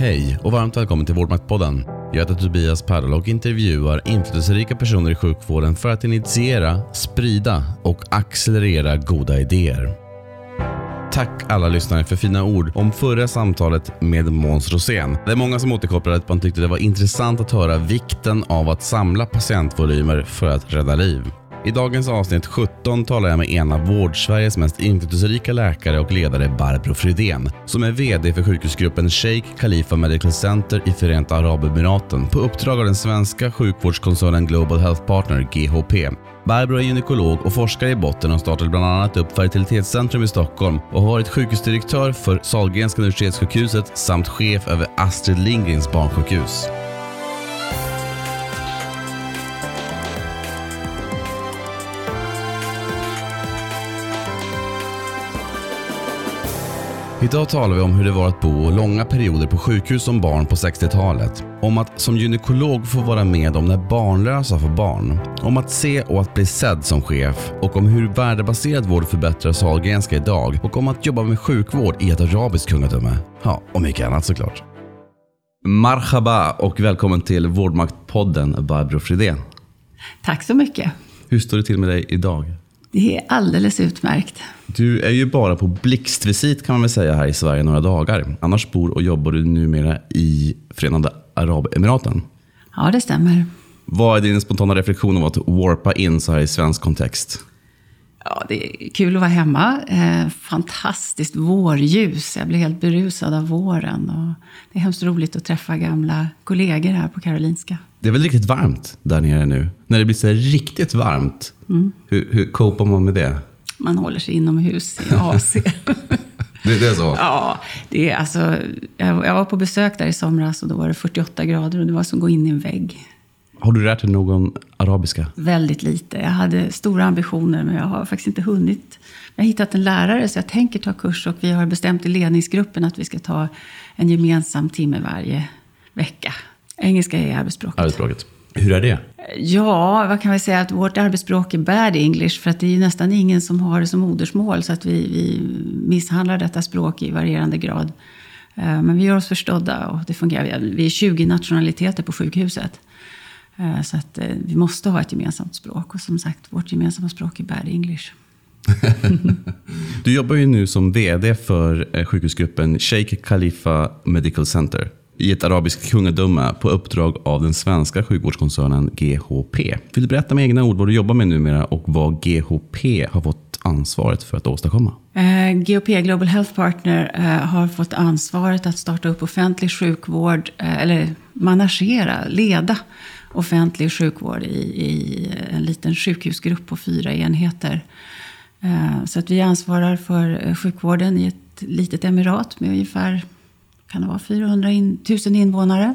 Hej och varmt välkommen till Vårdmaktpodden. Jag heter Tobias Perl och intervjuar inflytelserika personer i sjukvården för att initiera, sprida och accelerera goda idéer. Tack alla lyssnare för fina ord om förra samtalet med Måns Rosén. Det är många som återkopplade att man tyckte det var intressant att höra vikten av att samla patientvolymer för att rädda liv. I dagens avsnitt 17 talar jag med en av Vårdsveriges mest inflytelserika läkare och ledare Barbro Fridén, som är VD för sjukhusgruppen Sheikh Khalifa Medical Center i Förenta Arabemiraten på uppdrag av den svenska sjukvårdskoncernen Global Health Partner, GHP. Barbro är gynekolog och forskare i botten och startade bland annat upp Fertilitetscentrum i Stockholm och har varit sjukhusdirektör för Sahlgrenska universitetssjukhuset samt chef över Astrid Lindgrens barnsjukhus. Idag talar vi om hur det var att bo långa perioder på sjukhus som barn på 60-talet. Om att som gynekolog få vara med om när barnlösa får barn. Om att se och att bli sedd som chef. Och om hur värdebaserad vård förbättrar Sahlgrenska idag. Och om att jobba med sjukvård i ett arabiskt kungadöme. Ja, och mycket annat såklart. Marhaba och välkommen till Vårdmaktpodden Barbro Fridén. Tack så mycket. Hur står det till med dig idag? Det är alldeles utmärkt. Du är ju bara på blixtvisit kan man väl säga här i Sverige några dagar. Annars bor och jobbar du numera i Förenade Arabemiraten. Ja, det stämmer. Vad är din spontana reflektion om att warpa in så här i svensk kontext? Ja, det är kul att vara hemma. Eh, fantastiskt vårljus. Jag blir helt berusad av våren. Och det är hemskt roligt att träffa gamla kollegor här på Karolinska. Det är väl riktigt varmt där nere nu? När det blir så riktigt varmt, mm. hur, hur copar man med det? Man håller sig inomhus i AC. det, det, är så? Ja. Det är alltså, jag, jag var på besök där i somras och då var det 48 grader och det var som att gå in i en vägg. Har du lärt dig någon arabiska? Väldigt lite. Jag hade stora ambitioner, men jag har faktiskt inte hunnit. Jag har hittat en lärare, så jag tänker ta kurs och vi har bestämt i ledningsgruppen att vi ska ta en gemensam timme varje vecka. Engelska är arbetsspråket. Arbetsspråket. Hur är det? Ja, vad kan vi säga? Att vårt arbetsspråk är bad English. För att det är nästan ingen som har det som modersmål. Så att vi, vi misshandlar detta språk i varierande grad. Eh, men vi gör oss förstådda och det fungerar. Vi är 20 nationaliteter på sjukhuset. Eh, så att eh, vi måste ha ett gemensamt språk. Och som sagt, vårt gemensamma språk är bad English. du jobbar ju nu som VD för sjukhusgruppen Sheikh Khalifa Medical Center i ett arabiskt kungadöme på uppdrag av den svenska sjukvårdskoncernen GHP. Vill du berätta med egna ord vad du jobbar med numera och vad GHP har fått ansvaret för att åstadkomma? Eh, GHP, Global Health Partner, eh, har fått ansvaret att starta upp offentlig sjukvård, eh, eller managera, leda offentlig sjukvård i, i en liten sjukhusgrupp på fyra enheter. Eh, så att vi ansvarar för eh, sjukvården i ett litet emirat med ungefär kan det vara 400 000 invånare.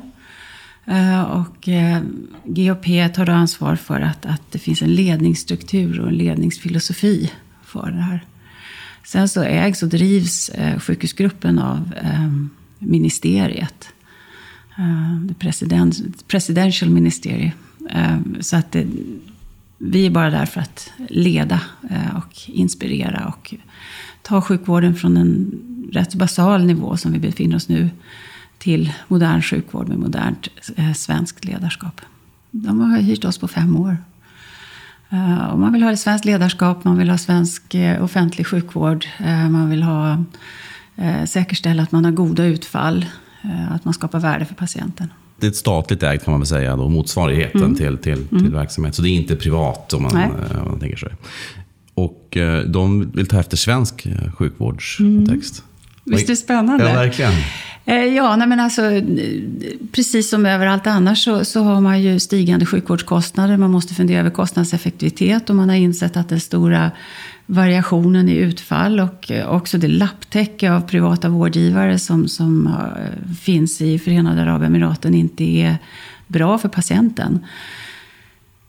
Eh, och eh, GHP tar då ansvar för att, att det finns en ledningsstruktur och en ledningsfilosofi för det här. Sen så ägs och drivs eh, sjukhusgruppen av ministeriet. The president, presidential ministeriet. Så att det, vi är bara där för att leda och inspirera och ta sjukvården från en rätt basal nivå som vi befinner oss nu till modern sjukvård med modernt svenskt ledarskap. De har hyrt oss på fem år. Och man vill ha ett svenskt ledarskap, man vill ha svensk offentlig sjukvård, man vill ha, säkerställa att man har goda utfall Eh, att man skapar värde för patienten. Det är ett statligt ägt kan man väl säga, då, motsvarigheten mm. till, till, till mm. verksamhet. Så det är inte privat om man, eh, om man tänker sig. Och eh, de vill ta efter svensk sjukvårdskontext. Mm. Visst är det spännande? Ja, verkligen. Ja, nej men alltså, precis som överallt annars så, så, har man ju stigande sjukvårdskostnader. Man måste fundera över kostnadseffektivitet och man har insett att den stora variationen i utfall och också det lapptäcke av privata vårdgivare som, som eh, finns i Förenade Arabemiraten inte är bra för patienten.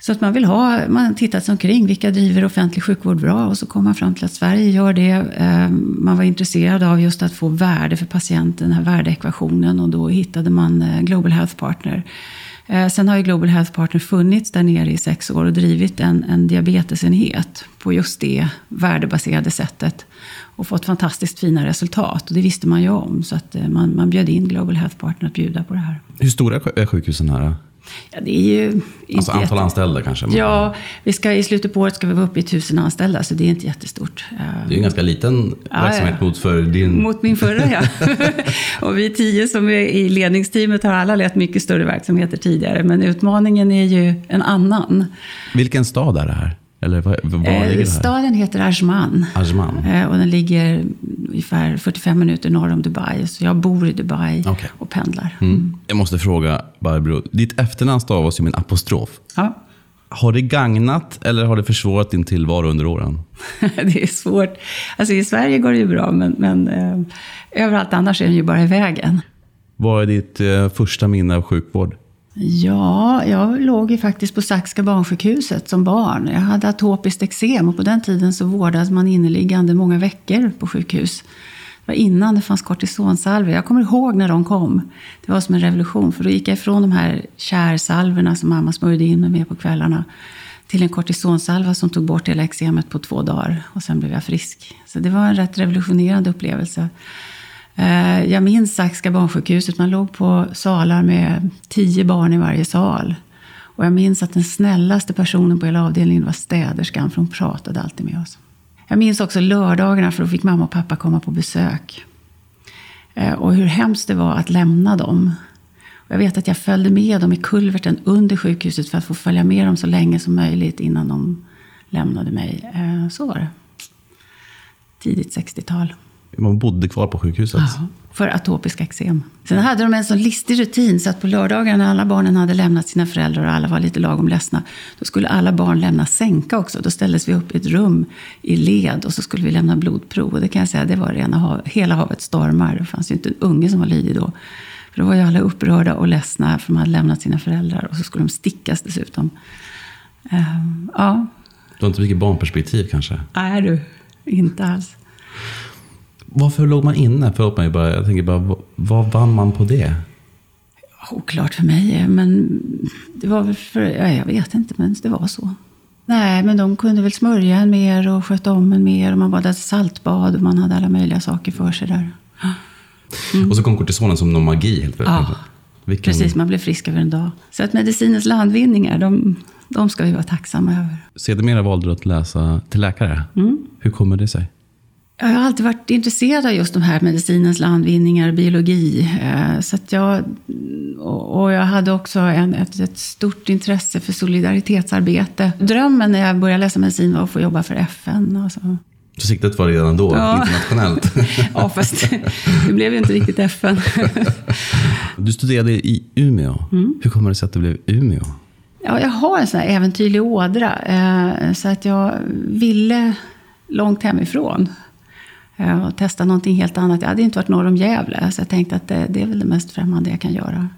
Så att man vill ha, man har tittat sig omkring, vilka driver offentlig sjukvård bra? Och så kom man fram till att Sverige gör det. Eh, man var intresserad av just att få värde för patienten, den här värdeekvationen. Och då hittade man eh, Global Health Partner eh, sen har ju Global Health Partner funnits där nere i sex år och drivit en, en diabetesenhet på just det värdebaserade sättet. Och fått fantastiskt fina resultat. Och det visste man ju om. Så att man, man bjöd in Global Health Partner att bjuda på det här. Hur stora är sjukhusen här? Ja, det är ju inte Alltså antal jätte- anställda kanske? Ja, vi ska, i slutet på året ska vi vara uppe i tusen anställda, så det är inte jättestort. Det är ju en ganska liten Ja, verksamhet ja. mot för din... Mot min förra, ja. och vi tio som är i ledningsteamet har alla lett mycket större verksamheter tidigare. Men utmaningen är ju en annan. Vilken stad är det här? Eller var, var ligger Eh, staden heter Ajman. Ajman. Eh, och den ligger ungefär 45 minuter norr om Dubai. Så jag bor i Dubai Okej. och pendlar. Mm. Jag måste fråga Barbro, ditt efternamn stavas ju med en apostrof. Ja. Har det gagnat eller har det försvårat din tillvaro under åren? det är svårt. Alltså i Sverige går det ju bra, men, men eh, överallt annars är den ju bara i vägen. Vad är ditt eh, första minne av sjukvård? Ja, jag låg ju faktiskt på Saxka barnsjukhuset som barn. Jag hade atopiskt eksem och på den tiden så vårdades man inneliggande många veckor på sjukhus. Det var innan det fanns kortisonsalvor. Jag kommer ihåg när de kom. Det var som en revolution, för då gick jag ifrån de här kärsalverna som mamma smörjde in mig med på kvällarna till en kortisonsalva som tog bort hela eksemet på två dagar. Och sen blev jag frisk. Så det var en rätt revolutionerande upplevelse. Eh, jag minns Saxka barnsjukhuset. Man låg på salar med tio barn i varje sal. Och jag minns att den snällaste personen på hela avdelningen var städerskan, för hon pratade alltid med oss. Jag minns också lördagarna, för då fick mamma och pappa komma på besök. Eh, och hur hemskt det var att lämna dem. Och jag vet att jag följde med dem i kulverten under sjukhuset för att få följa med dem så länge som möjligt innan de lämnade mig. Eh, så var det. Tidigt 60-tal. Man bodde kvar på sjukhuset. Ja, för atopisk eksem. Sen hade de en sån listig rutin så att på lördagar när alla barnen hade lämnat sina föräldrar och alla var lite lagom ledsna, då skulle alla barn lämna sänka också. Då ställdes vi upp i ett rum i led och så skulle vi lämna blodprov. Och det kan jag säga, det var rena hav, hela havet stormar. Det fanns ju inte en unge som var lydig då. För då var ju alla upprörda och ledsna för de hade lämnat sina föräldrar. Och så skulle de stickas dessutom. Ehm, ja, Du har inte mycket barnperspektiv kanske? är du. Inte alls. Varför låg man inne? Förlåt mig, bara, jag tänker bara, vad, vann man på det? Oklart för mig, men det var väl för, ja, jag vet inte, men det var så. Nej, men de kunde väl smörja en mer och sköta om en mer. Och man badade saltbad och man hade alla möjliga saker för sig där. Och så kom kortisonen som någon magi helt plötsligt. Ja, Vilken... Precis, man blev frisk över en dag. Så att medicinens landvinningar, de, de ska vi vara tacksamma över. Sedermera valde du att läsa till läkare. Hur kommer det sig? Jag har alltid varit intresserad av just de här medicinens landvinningar, biologi. eh, Så jag, och jag hade också en, ett, ett stort intresse för solidaritetsarbete. Drömmen när jag började läsa medicin var att få jobba för FN. Och så. Så siktet var redan då Ja. internationellt. Ja, fast det blev ju inte riktigt FN. Du studerade i Umeå. Hur kommer det sig att det blev Umeå? Ja, jag har en sån här äventyrlig ådra. eh, Så att jag ville långt hemifrån eh, Och testa någonting helt annat. Jag hade inte varit norr om Gävle. Så jag tänkte att det, det är väl det mest främmande jag kan göra.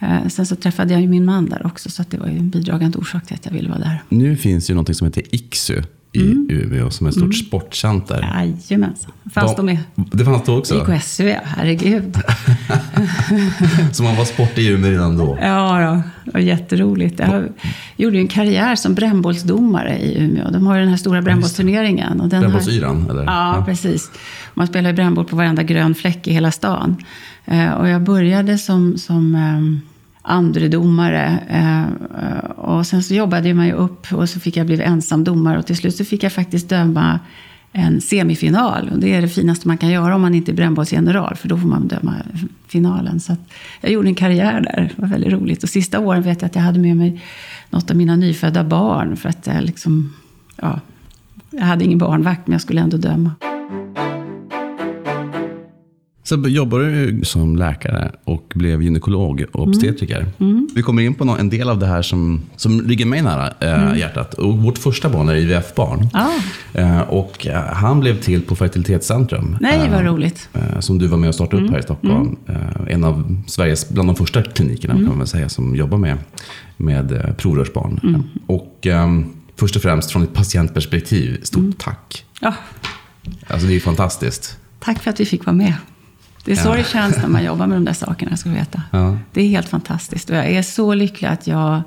Eh, Sen så träffade jag ju min man där också. Så att det var ju en bidragande orsak till att jag ville vara där. Nu finns ju någonting som heter IKSU i Umeå som är ett stort sportcenter. Jajamensan. Fanns de med? Det fanns då också? IKSU, ja. Herregud. Så man var sport i Umeå redan då? Ja, då. det var jätteroligt. Jag gjorde ju en karriär som brännbollsdomare i Umeå. De har ju den här stora brännbollsturneringen. och den här- Brännbollsyran? Eller? Ja, precis. Man spelar ju brännboll på varenda grön fläck i hela stan. Eh, och jag började som, som eh, andredomare. Eh, eh, och sen så jobbade man ju upp och så fick jag bli ensam domare. Och till slut så fick jag faktiskt döma en semifinal. Och det är det finaste man kan göra om man inte är brännbollsgeneral. För då får man döma finalen. Så att jag gjorde en karriär där. Det var väldigt roligt. Och sista åren vet jag att jag hade med mig något av mina nyfödda barn. För att jag liksom, ja, jag hade ingen barnvakt men jag skulle ändå döma. Så jobbade du som läkare och blev gynekolog och obstetriker. Vi kommer in på en del av det här som, som ligger mig nära eh, hjärtat. Och vårt första barn är IVF-barn. Ja. Eh, och eh, han blev till på Fertilitetscentrum. Nej, eh, vad roligt. eh, Som du var med och startade upp här i Stockholm. Eh, En av Sveriges, bland de första klinikerna kan man väl säga, som jobbar med, med eh, provrörsbarn. Och först och främst från ett patientperspektiv, stort tack. Ja, Alltså det är fantastiskt. tack för att vi fick vara med. Det är så det känns när man jobbar med de där sakerna, ska du veta. Ja. Det är helt fantastiskt. Och jag är så lycklig att jag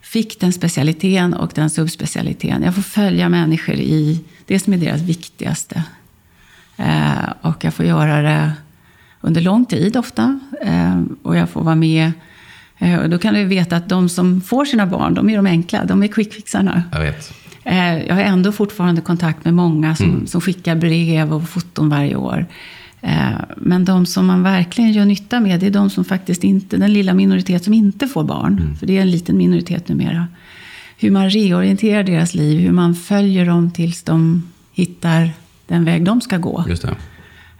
fick den specialiteten och den subspecialiteten. Jag får följa människor i det som är deras viktigaste. Eh, och jag får göra det under lång tid ofta. Eh, och jag får vara med. Eh, och då kan du veta att de som får sina barn, de är de enkla. De är quickfixarna. Jag vet. Eh, jag har ändå fortfarande kontakt med många som, som skickar brev och foton varje år. Eh, Men de som man verkligen gör nytta med, det är de som faktiskt inte, den lilla minoritet som inte får barn. För det är en liten minoritet numera. Hur man reorienterar deras liv, hur man följer dem tills de hittar den väg de ska gå. Just det.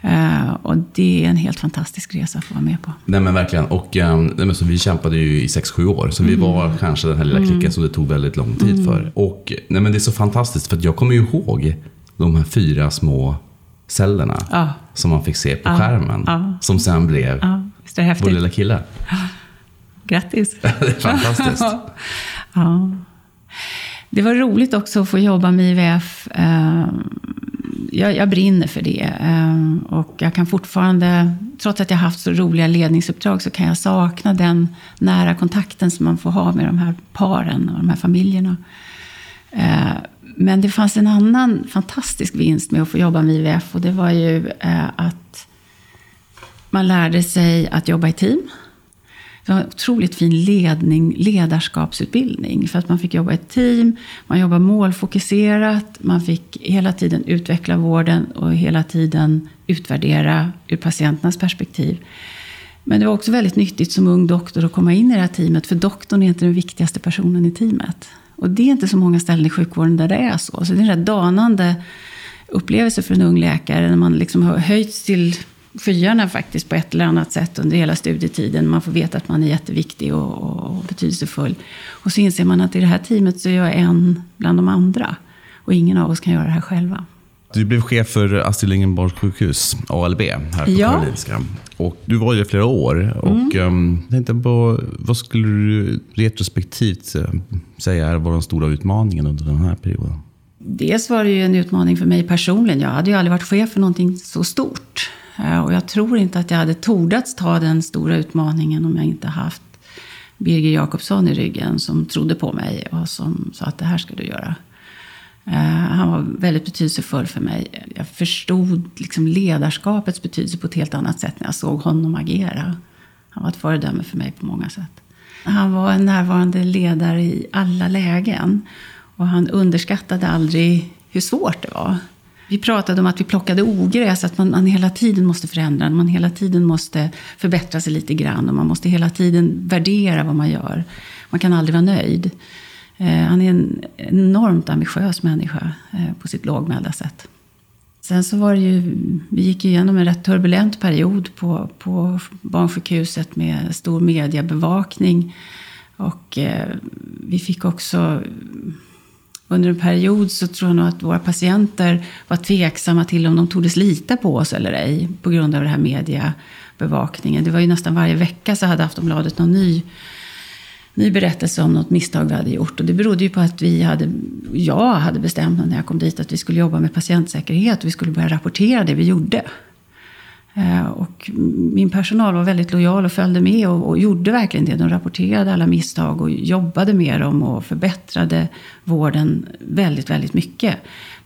Eh, Och det är en helt fantastisk resa att få vara med på. Nej men verkligen. Och um, nej, men så vi kämpade ju i 6-7 år. Så vi var kanske den här lilla klicken som det tog väldigt lång tid för. Och nej, men det är så fantastiskt för att jag kommer ju ihåg de här fyra små cellerna. Ja. Som man fick se på Ja. skärmen. Ja. Som sen blev Ja, visst är vår lilla kille. Grattis! det är fantastiskt. Ja. Det var roligt också att få jobba med IVF. Eh, Jag, jag brinner för det. Eh, Och jag kan fortfarande, trots att jag haft så roliga ledningsuppdrag, så kan jag sakna den nära kontakten som man får ha med de här paren och de här familjerna. Men det fanns en annan fantastisk vinst med att få jobba med IVF och det var ju eh, att man lärde sig att jobba i team. Det var en otroligt fin ledning, ledarskapsutbildning. För att man fick jobba i ett team, man jobbade målfokuserat, man fick hela tiden utveckla vården och hela tiden utvärdera ur patienternas perspektiv. Men det var också väldigt nyttigt som ung doktor att komma in i det här teamet, för doktorn är inte den viktigaste personen i teamet. Och det är inte så många ställen i sjukvården där det är så. Så det är en rätt danande upplevelse för en ung läkare när man liksom har höjts till skyarna faktiskt på ett eller annat sätt under hela studietiden. Man får veta att man är jätteviktig och, och, och betydelsefull. Och så inser man att i det här teamet så är jag en bland de andra. Och ingen av oss kan göra det här själva. Du blev chef för Astrid Lindgrens sjukhus, ALB, här på Ja. Karolinska. Och du var ju i flera år. Och um, jag tänkte på, vad skulle du retrospektivt eh, säga var den stora utmaningen under den här perioden? Dels var det ju en utmaning för mig personligen. Jag hade ju aldrig varit chef för någonting så stort. Eh, Och jag tror inte att jag hade tordats ta den stora utmaningen om jag inte haft Birger Jakobsson i ryggen som trodde på mig och som sa att det här ska du göra. Eh, han var väldigt betydelsefull för mig. Jag förstod liksom ledarskapets betydelse på ett helt annat sätt när jag såg honom agera. Han var ett föredöme för mig på många sätt. Han var en närvarande ledare i alla lägen. Och han underskattade aldrig hur svårt det var. Vi pratade om att vi plockade ogräs, att man, man hela tiden måste förändra. Man hela tiden måste förbättra sig lite grann. Och man måste hela tiden värdera vad man gör. Man kan aldrig vara nöjd. Eh, han är en enormt ambitiös människa eh, på sitt lågmälda sätt. Sen så var det ju, vi gick igenom en rätt turbulent period på, på barnsjukhuset med stor mediebevakning. Och eh, vi fick också, under en period så tror jag nog att våra patienter var tveksamma till om de tordes lita på oss eller ej. På grund av den här mediebevakningen. Det var ju nästan varje vecka så hade Aftonbladet någon ny ny berättelse om något misstag vi hade gjort. Och det berodde ju på att vi hade, jag hade bestämt när jag kom dit att vi skulle jobba med patientsäkerhet och vi skulle börja rapportera det vi gjorde. Eh, och min personal var väldigt lojal och följde med och, och gjorde verkligen det. De rapporterade alla misstag och jobbade med dem och förbättrade vården väldigt, väldigt mycket.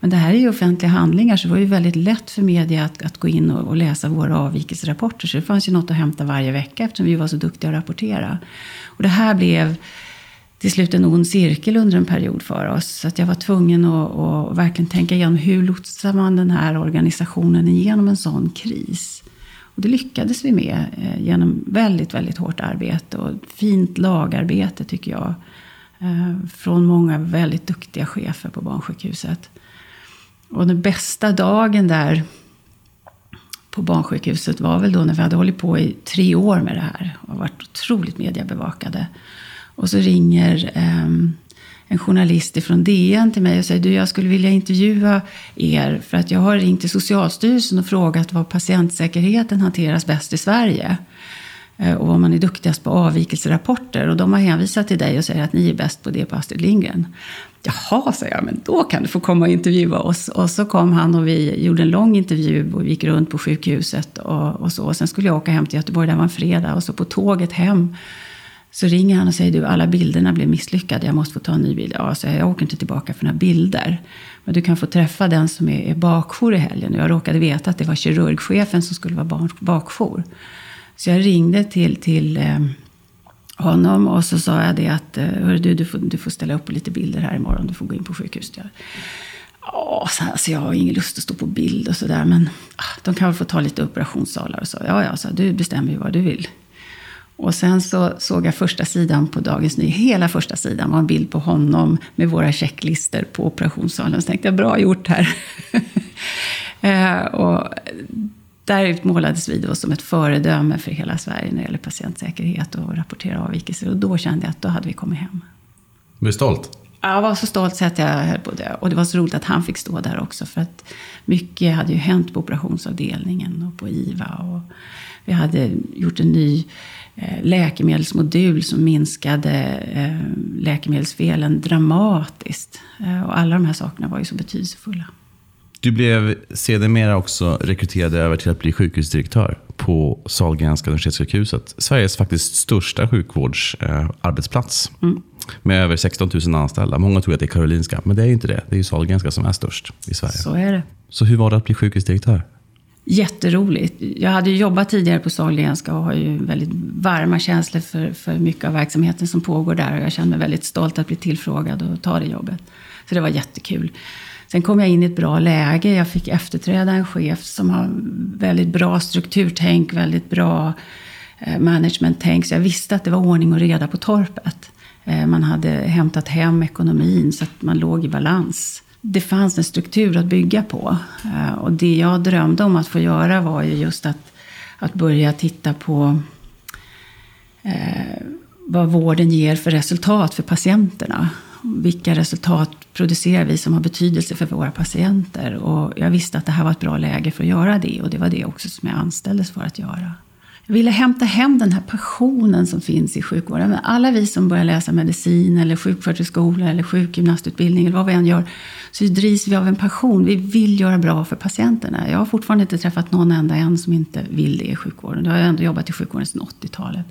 Men det här är ju offentliga handlingar så det var ju väldigt lätt för media att, att gå in och, och läsa våra avvikelserapporter. Så det fanns ju något att hämta varje vecka eftersom vi var så duktiga att rapportera. Och det här blev till slut en ond cirkel under en period för oss. Så att jag var tvungen att, att verkligen tänka igenom hur lotsar man den här organisationen igenom en sån kris. Och det lyckades vi med eh, genom väldigt, väldigt hårt arbete och fint lagarbete tycker jag. Eh, från många väldigt duktiga chefer på barnsjukhuset. Och den bästa dagen där på barnsjukhuset var väl då när vi hade hållit på i tre år med det här och varit otroligt mediebevakade. Och så ringer eh, en journalist från DN till mig och säger du jag skulle vilja intervjua er för att jag har ringt till Socialstyrelsen och frågat var patientsäkerheten hanteras bäst i Sverige. Eh, och vad man är duktigast på avvikelserapporter. Och de har hänvisat till dig och säger att ni är bäst på det på Astrid Lindgren. Jaha, sa jag, men då kan du få komma och intervjua oss. Och så kom han och vi gjorde en lång intervju och gick runt på sjukhuset och, och så. Och sen skulle jag åka hem till Göteborg, det var en fredag. Och så på tåget hem så ringer han och säger du, alla bilderna blev misslyckade, jag måste få ta en ny bild. Ja, så jag, jag åker inte tillbaka för några bilder. Men du kan få träffa den som är, är bakjour i helgen. Jag råkade veta att det var kirurgchefen som skulle vara bakjour. Så jag ringde till, till eh, honom och så sa jag det att eh, Hörru, du, du, får, du får ställa upp på lite bilder här imorgon. Du får gå in på sjukhuset. Ja, så alltså jag har ingen lust att stå på bild och sådär. Men ah, de kan väl få ta lite operationssalar och så. Ja, ja, så du bestämmer ju vad du vill. Och sen så såg jag första sidan på Dagens Nyheter. Hela första sidan var en bild på honom med våra checklister på operationssalen. Så tänkte jag, bra gjort här. eh, och där utmålades vi då som ett föredöme för hela Sverige när det gäller patientsäkerhet och rapportera avvikelser. Och då kände jag att då hade vi kommit hem. Du stolt? Jag var så stolt så att jag höll på det. Och det var så roligt att han fick stå där också. För att mycket hade ju hänt på operationsavdelningen och på IVA. Och vi hade gjort en ny eh, läkemedelsmodul som minskade eh, läkemedelsfelen dramatiskt. Eh, och alla de här sakerna var ju så betydelsefulla. Du blev sedermera också rekryterad över till att bli sjukhusdirektör på Sahlgrenska universitetssjukhuset. Sveriges faktiskt största sjukvårdsarbetsplats. Mm. Med över 16 000 anställda. Många tror att det är Karolinska, men det är inte det. Det är ju Sahlgrenska som är störst i Sverige. Så är det. Så hur var det att bli sjukhusdirektör? Jätteroligt. Jag hade jobbat tidigare på Sahlgrenska och har ju väldigt varma känslor för, för mycket av verksamheten som pågår där. Och jag känner mig väldigt stolt att bli tillfrågad och ta det jobbet. Så det var jättekul. Sen kom jag in i ett bra läge. Jag fick efterträda en chef som har väldigt bra strukturtänk, väldigt bra eh, managementtänk. Så jag visste att det var ordning och reda på torpet. Eh, man hade hämtat hem ekonomin så att man låg i balans. Det fanns en struktur att bygga på. Eh, och det jag drömde om att få göra var ju just att, att börja titta på eh, vad vården ger för resultat för patienterna vilka resultat producerar vi som har betydelse för våra patienter? Och jag visste att det här var ett bra läge för att göra det och det var det också som jag anställdes för att göra. Jag ville hämta hem den här passionen som finns i sjukvården. Alla vi som börjar läsa medicin eller sjuksköterskeskola eller sjukgymnastutbildning eller vad vi än gör, så drivs vi av en passion. Vi vill göra bra för patienterna. Jag har fortfarande inte träffat någon enda en som inte vill det i sjukvården. Jag har ändå jobbat i sjukvården sedan 80-talet.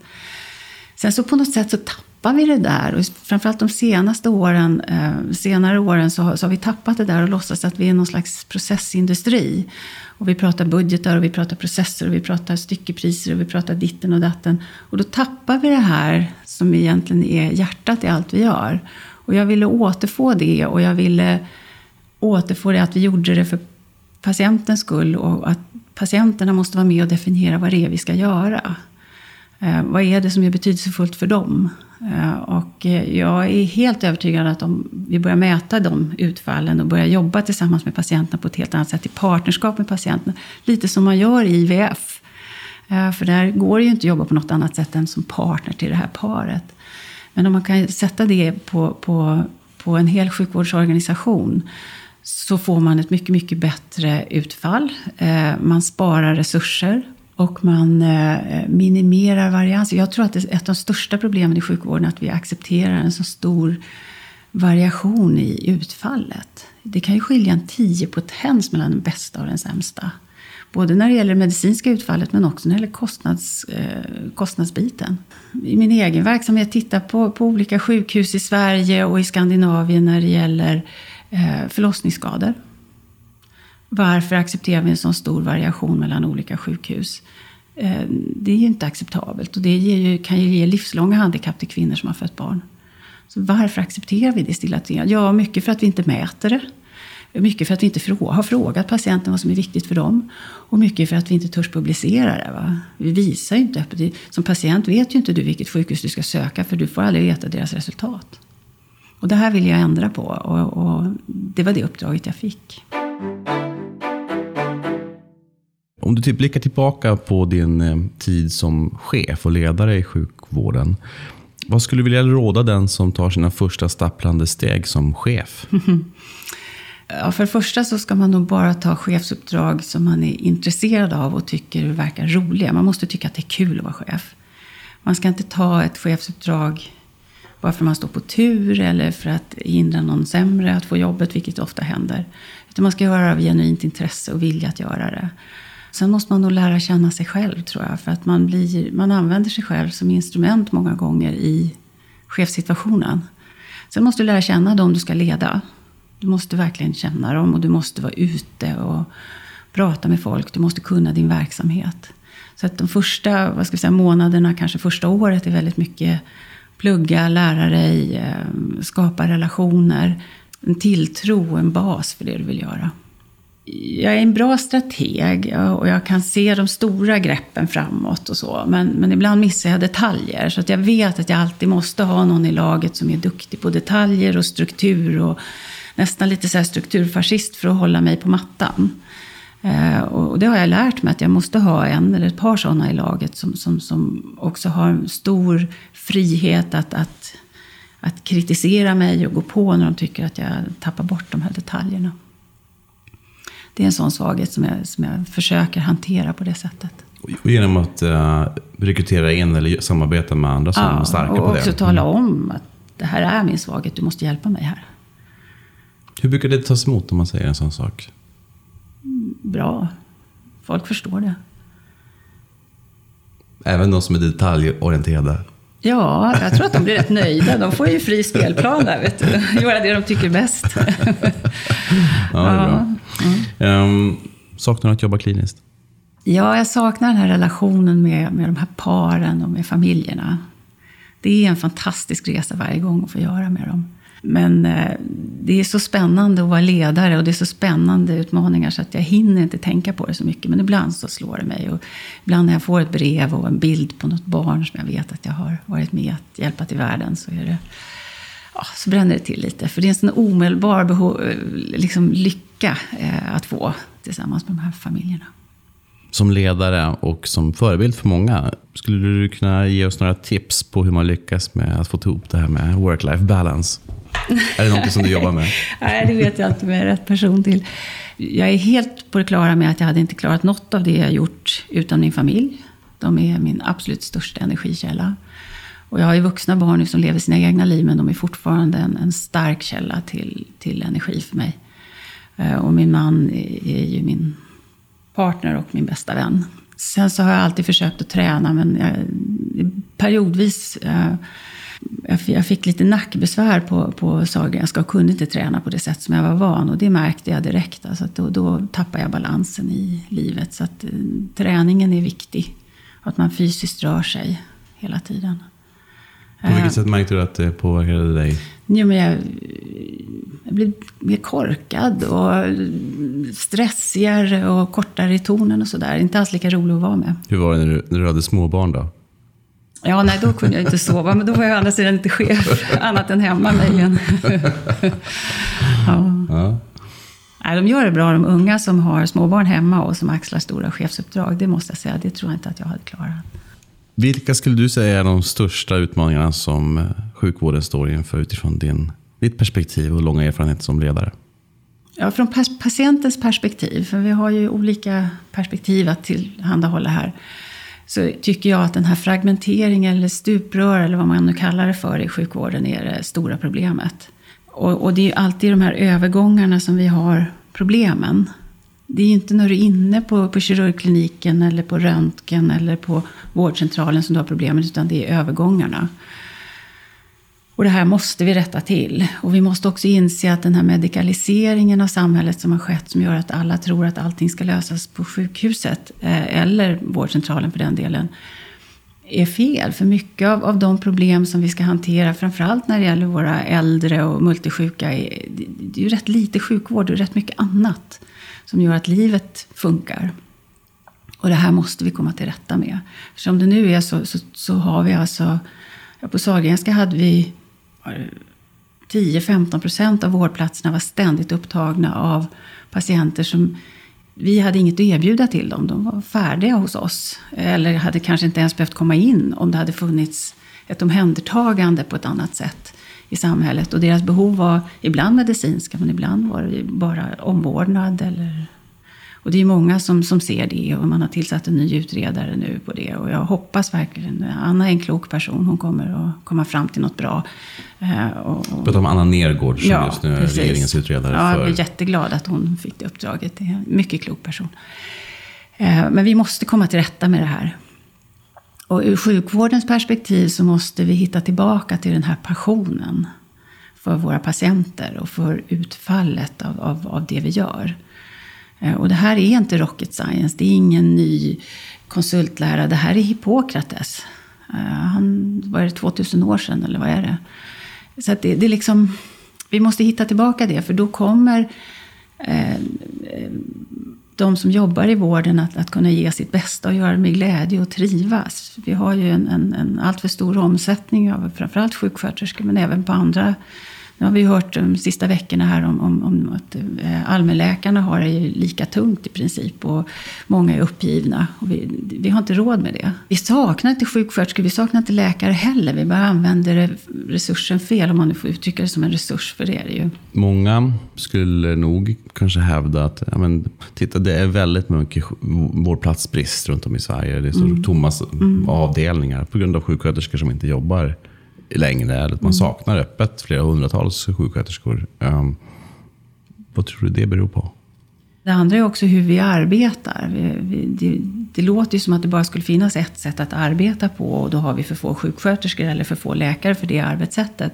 Sen så på något sätt så tappade tappar vi det där. Och framförallt de senaste åren, eh, senare åren så har, så har vi tappat det där och låtsas att vi är någon slags processindustri. Och vi pratar budgetar och vi pratar processer och vi pratar styckepriser och vi pratar ditten och datten. Och då tappar vi det här som egentligen är hjärtat i allt vi gör. Och jag ville återfå det och jag ville återfå det att vi gjorde det för patientens skull och att patienterna måste vara med och definiera vad det är vi ska göra. Eh, vad är det som är betydelsefullt för dem? Eh, och eh, jag är helt övertygad att om vi börjar mäta de utfallen och börjar jobba tillsammans med patienterna på ett helt annat sätt i partnerskap med patienterna. Lite som man gör i IVF. Eh, för där går det ju inte att jobba på något annat sätt än som partner till det här paret. Men om man kan sätta det på, på, på en hel sjukvårdsorganisation så får man ett mycket, mycket bättre utfall. Man sparar resurser och man eh, minimerar varianser. Jag tror att ett av de största problemen i sjukvården är att vi accepterar en så stor variation i utfallet. Det kan ju skilja en 10 potens mellan den bästa och den sämsta. Både när det gäller det medicinska utfallet men också när det gäller kostnads, eh, kostnadsbiten. I min egen verksamhet tittar på, på olika sjukhus i Sverige och i Skandinavien när det gäller eh, förlossningsskador. Varför accepterar vi en så stor variation mellan olika sjukhus? Eh, det är ju inte acceptabelt och det ju, kan ju ge livslånga handikapp till kvinnor som har fött barn. Så varför accepterar vi det stillatigande? Ja, mycket för att vi inte mäter det. Mycket för att vi inte har frågat patienten vad som är viktigt för dem. Och mycket för att vi inte törs publicera det. Va? Vi visar ju inte öppet. Som patient vet ju inte du vilket sjukhus du ska söka för du får aldrig veta deras resultat. Och det här vill jag ändra på och, och det var det uppdraget jag fick. Om du typ blickar tillbaka på din eh, tid som chef och ledare i sjukvården. Vad skulle du vilja råda den som tar sina första stapplande steg som chef? Ja, för det första så ska man nog bara ta chefsuppdrag som man är intresserad av och tycker verkar roliga. Man måste tycka att det är kul att vara chef. Man ska inte ta ett chefsuppdrag bara för att man står på tur eller för att hindra någon sämre att få jobbet, vilket ofta händer. Utan man ska göra det av genuint intresse och vilja att göra det. Sen måste man nog lära känna sig själv tror jag. För att man, blir, man använder sig själv som instrument många gånger i chefssituationen. Sen måste du lära känna dem du ska leda. Du måste verkligen känna dem och du måste vara ute och prata med folk. Du måste kunna din verksamhet. Så att de första vad ska vi säga, månaderna, kanske första året, är väldigt mycket plugga, lära dig, eh, skapa relationer. En tilltro och en bas för det du vill göra. Jag är en bra strateg och jag kan se de stora greppen framåt och så. Men, men ibland missar jag detaljer. Så att jag vet att jag alltid måste ha någon i laget som är duktig på detaljer och struktur. Och nästan lite så här strukturfascist för att hålla mig på mattan. Eh, och det har jag lärt mig att jag måste ha en eller ett par sådana i laget som, som, som också har en stor frihet att, att, att kritisera mig och gå på när de tycker att jag tappar bort de här detaljerna. Det är en sån svaghet som jag, som jag försöker hantera på det sättet. Och genom att uh, rekrytera in eller samarbeta med andra som ja, är starka på det. och också tala om att det här är min svaghet, du måste hjälpa mig här. Hur brukar det tas emot om man säger en sån sak? bra. Folk förstår det. Även de som är detaljorienterade? Ja, jag tror att de blir rätt nöjda. De får ju fri spelplan där, vet du. Göra det de tycker bäst. ja, det är bra. Mm. Um, saknar du att jobba kliniskt? Ja, jag saknar den här relationen med, med de här paren och med familjerna. Det är en fantastisk resa varje gång att få göra med dem. Men eh, det är så spännande att vara ledare och det är så spännande utmaningar så att jag hinner inte tänka på det så mycket. Men ibland så slår det mig. Och ibland när jag får ett brev och en bild på något barn som jag vet att jag har varit med att hjälpa till världen så är det ja, så bränner det till lite. För det är en sån omedelbar behov, liksom, lycka eh, att få tillsammans med de här familjerna. Som ledare och som förebild för många, skulle du kunna ge oss några tips på hur man lyckas med att få ihop det här med work-life balance? Är det någonting som du jobbar med? Nej, det vet jag inte med jag är rätt person till. Jag är helt på det klara med att jag hade inte klarat något av det jag gjort utan min familj. De är min absolut största energikälla. Och jag har ju vuxna barn nu som lever sina egna liv, men de är fortfarande en, en stark källa till, till energi för mig. Eh, och min man är ju min partner och min bästa vän. Sen så har jag alltid försökt att träna, men jag, periodvis eh, jag fick lite nackbesvär på, på Sahlgrenska och kunde inte träna på det sätt som jag var van. Och det märkte jag direkt. Alltså att då, då tappade jag balansen i livet. Så att eh, träningen är viktig. Att man fysiskt rör sig hela tiden. På vilket eh. sätt märkte du att det påverkade dig? Jo, men jag, jag blev mer korkad och stressigare och kortare i tonen och sådär. Inte alls lika rolig att vara med. Hur var det när du, när du hade småbarn då? Ja, nej, då kunde jag inte sova. Men då var jag å andra sidan inte chef, annat än hemma möjligen. ja. ja. Nej, de gör det bra, de unga som har småbarn hemma och som axlar stora chefsuppdrag. Det måste jag säga, det tror jag inte att jag hade klarat. Vilka skulle du säga är de största utmaningarna som eh, sjukvården står inför utifrån din, ditt perspektiv och långa erfarenhet som ledare? Ja, från patientens perspektiv, för vi har ju olika perspektiv att tillhandahålla här så tycker jag att den här fragmenteringen eller stuprör eller vad man nu kallar det för i sjukvården är det stora problemet. Och, och det är ju alltid de här övergångarna som vi har problemen. Det är ju inte när du är inne på, på kirurgkliniken eller på röntgen eller på vårdcentralen som du har problemen, utan det är övergångarna. Och det här måste vi rätta till. Och vi måste också inse att den här medikaliseringen av samhället som har skett, som gör att alla tror att allting ska lösas på sjukhuset, eh, eller vårdcentralen för den delen, är fel. För mycket av, av de problem som vi ska hantera, framförallt när det gäller våra äldre och multisjuka, är, det är ju rätt lite sjukvård och rätt mycket annat som gör att livet funkar. Och det här måste vi komma till rätta med. För som det nu är så, så, så har vi alltså, ja, på Sahlgrenska hade vi 10-15 procent av vårdplatserna var ständigt upptagna av patienter som vi hade inget att erbjuda till dem. De var färdiga hos oss. Eller hade kanske inte ens behövt komma in om det hade funnits ett omhändertagande på ett annat sätt i samhället. Och deras behov var ibland medicinska, men ibland var det bara omvårdnad eller och det är många som, som ser det och man har tillsatt en ny utredare nu på det. Och jag hoppas verkligen, Anna är en klok person, hon kommer att komma fram till något bra. Eh, och, och, pratar om Anna Nergård som ja, just nu är precis. regeringens utredare. Ja, jag är jätteglad att hon fick det uppdraget. Det är en mycket klok person. Eh, men vi måste komma till rätta med det här. Och ur sjukvårdens perspektiv så måste vi hitta tillbaka till den här passionen för våra patienter och för utfallet av, av, av det vi gör. Eh, och det här är inte rocket science, det är ingen ny konsultlära. Det här är Hippokrates. Eh, han, vad är det, 2000 år sedan eller vad är det? Så det, det är liksom, vi måste hitta tillbaka det, för då kommer eh, de som jobbar i vården att, att kunna ge sitt bästa och göra det med glädje och trivas. Vi har ju en, en, en alltför stor omsättning av framförallt sjuksköterskor, men även på andra nu har vi hört de sista veckorna här om, om, om att eh, allmänläkarna har det lika tungt i princip. Och många är uppgivna. Och vi, vi har inte råd med det. Vi saknar inte sjuksköterskor, vi saknar inte läkare heller. Vi bara använder resursen fel, om man nu får uttrycka det som en resurs. För det är det ju. Många skulle nog kanske hävda att ja, men, titta, det är väldigt mycket vårdplatsbrist runt om i Sverige. Det är så mm. tomma mm. avdelningar på grund av sjuksköterskor som inte jobbar längre. Eller att man mm. saknar öppet flera hundratals sjuksköterskor. Um, vad tror du det beror på? Det andra är också hur vi arbetar. Det, det, låter ju som att det bara skulle finnas ett sätt att arbeta på och då har vi för få sjuksköterskor eller för få läkare för det arbetssättet.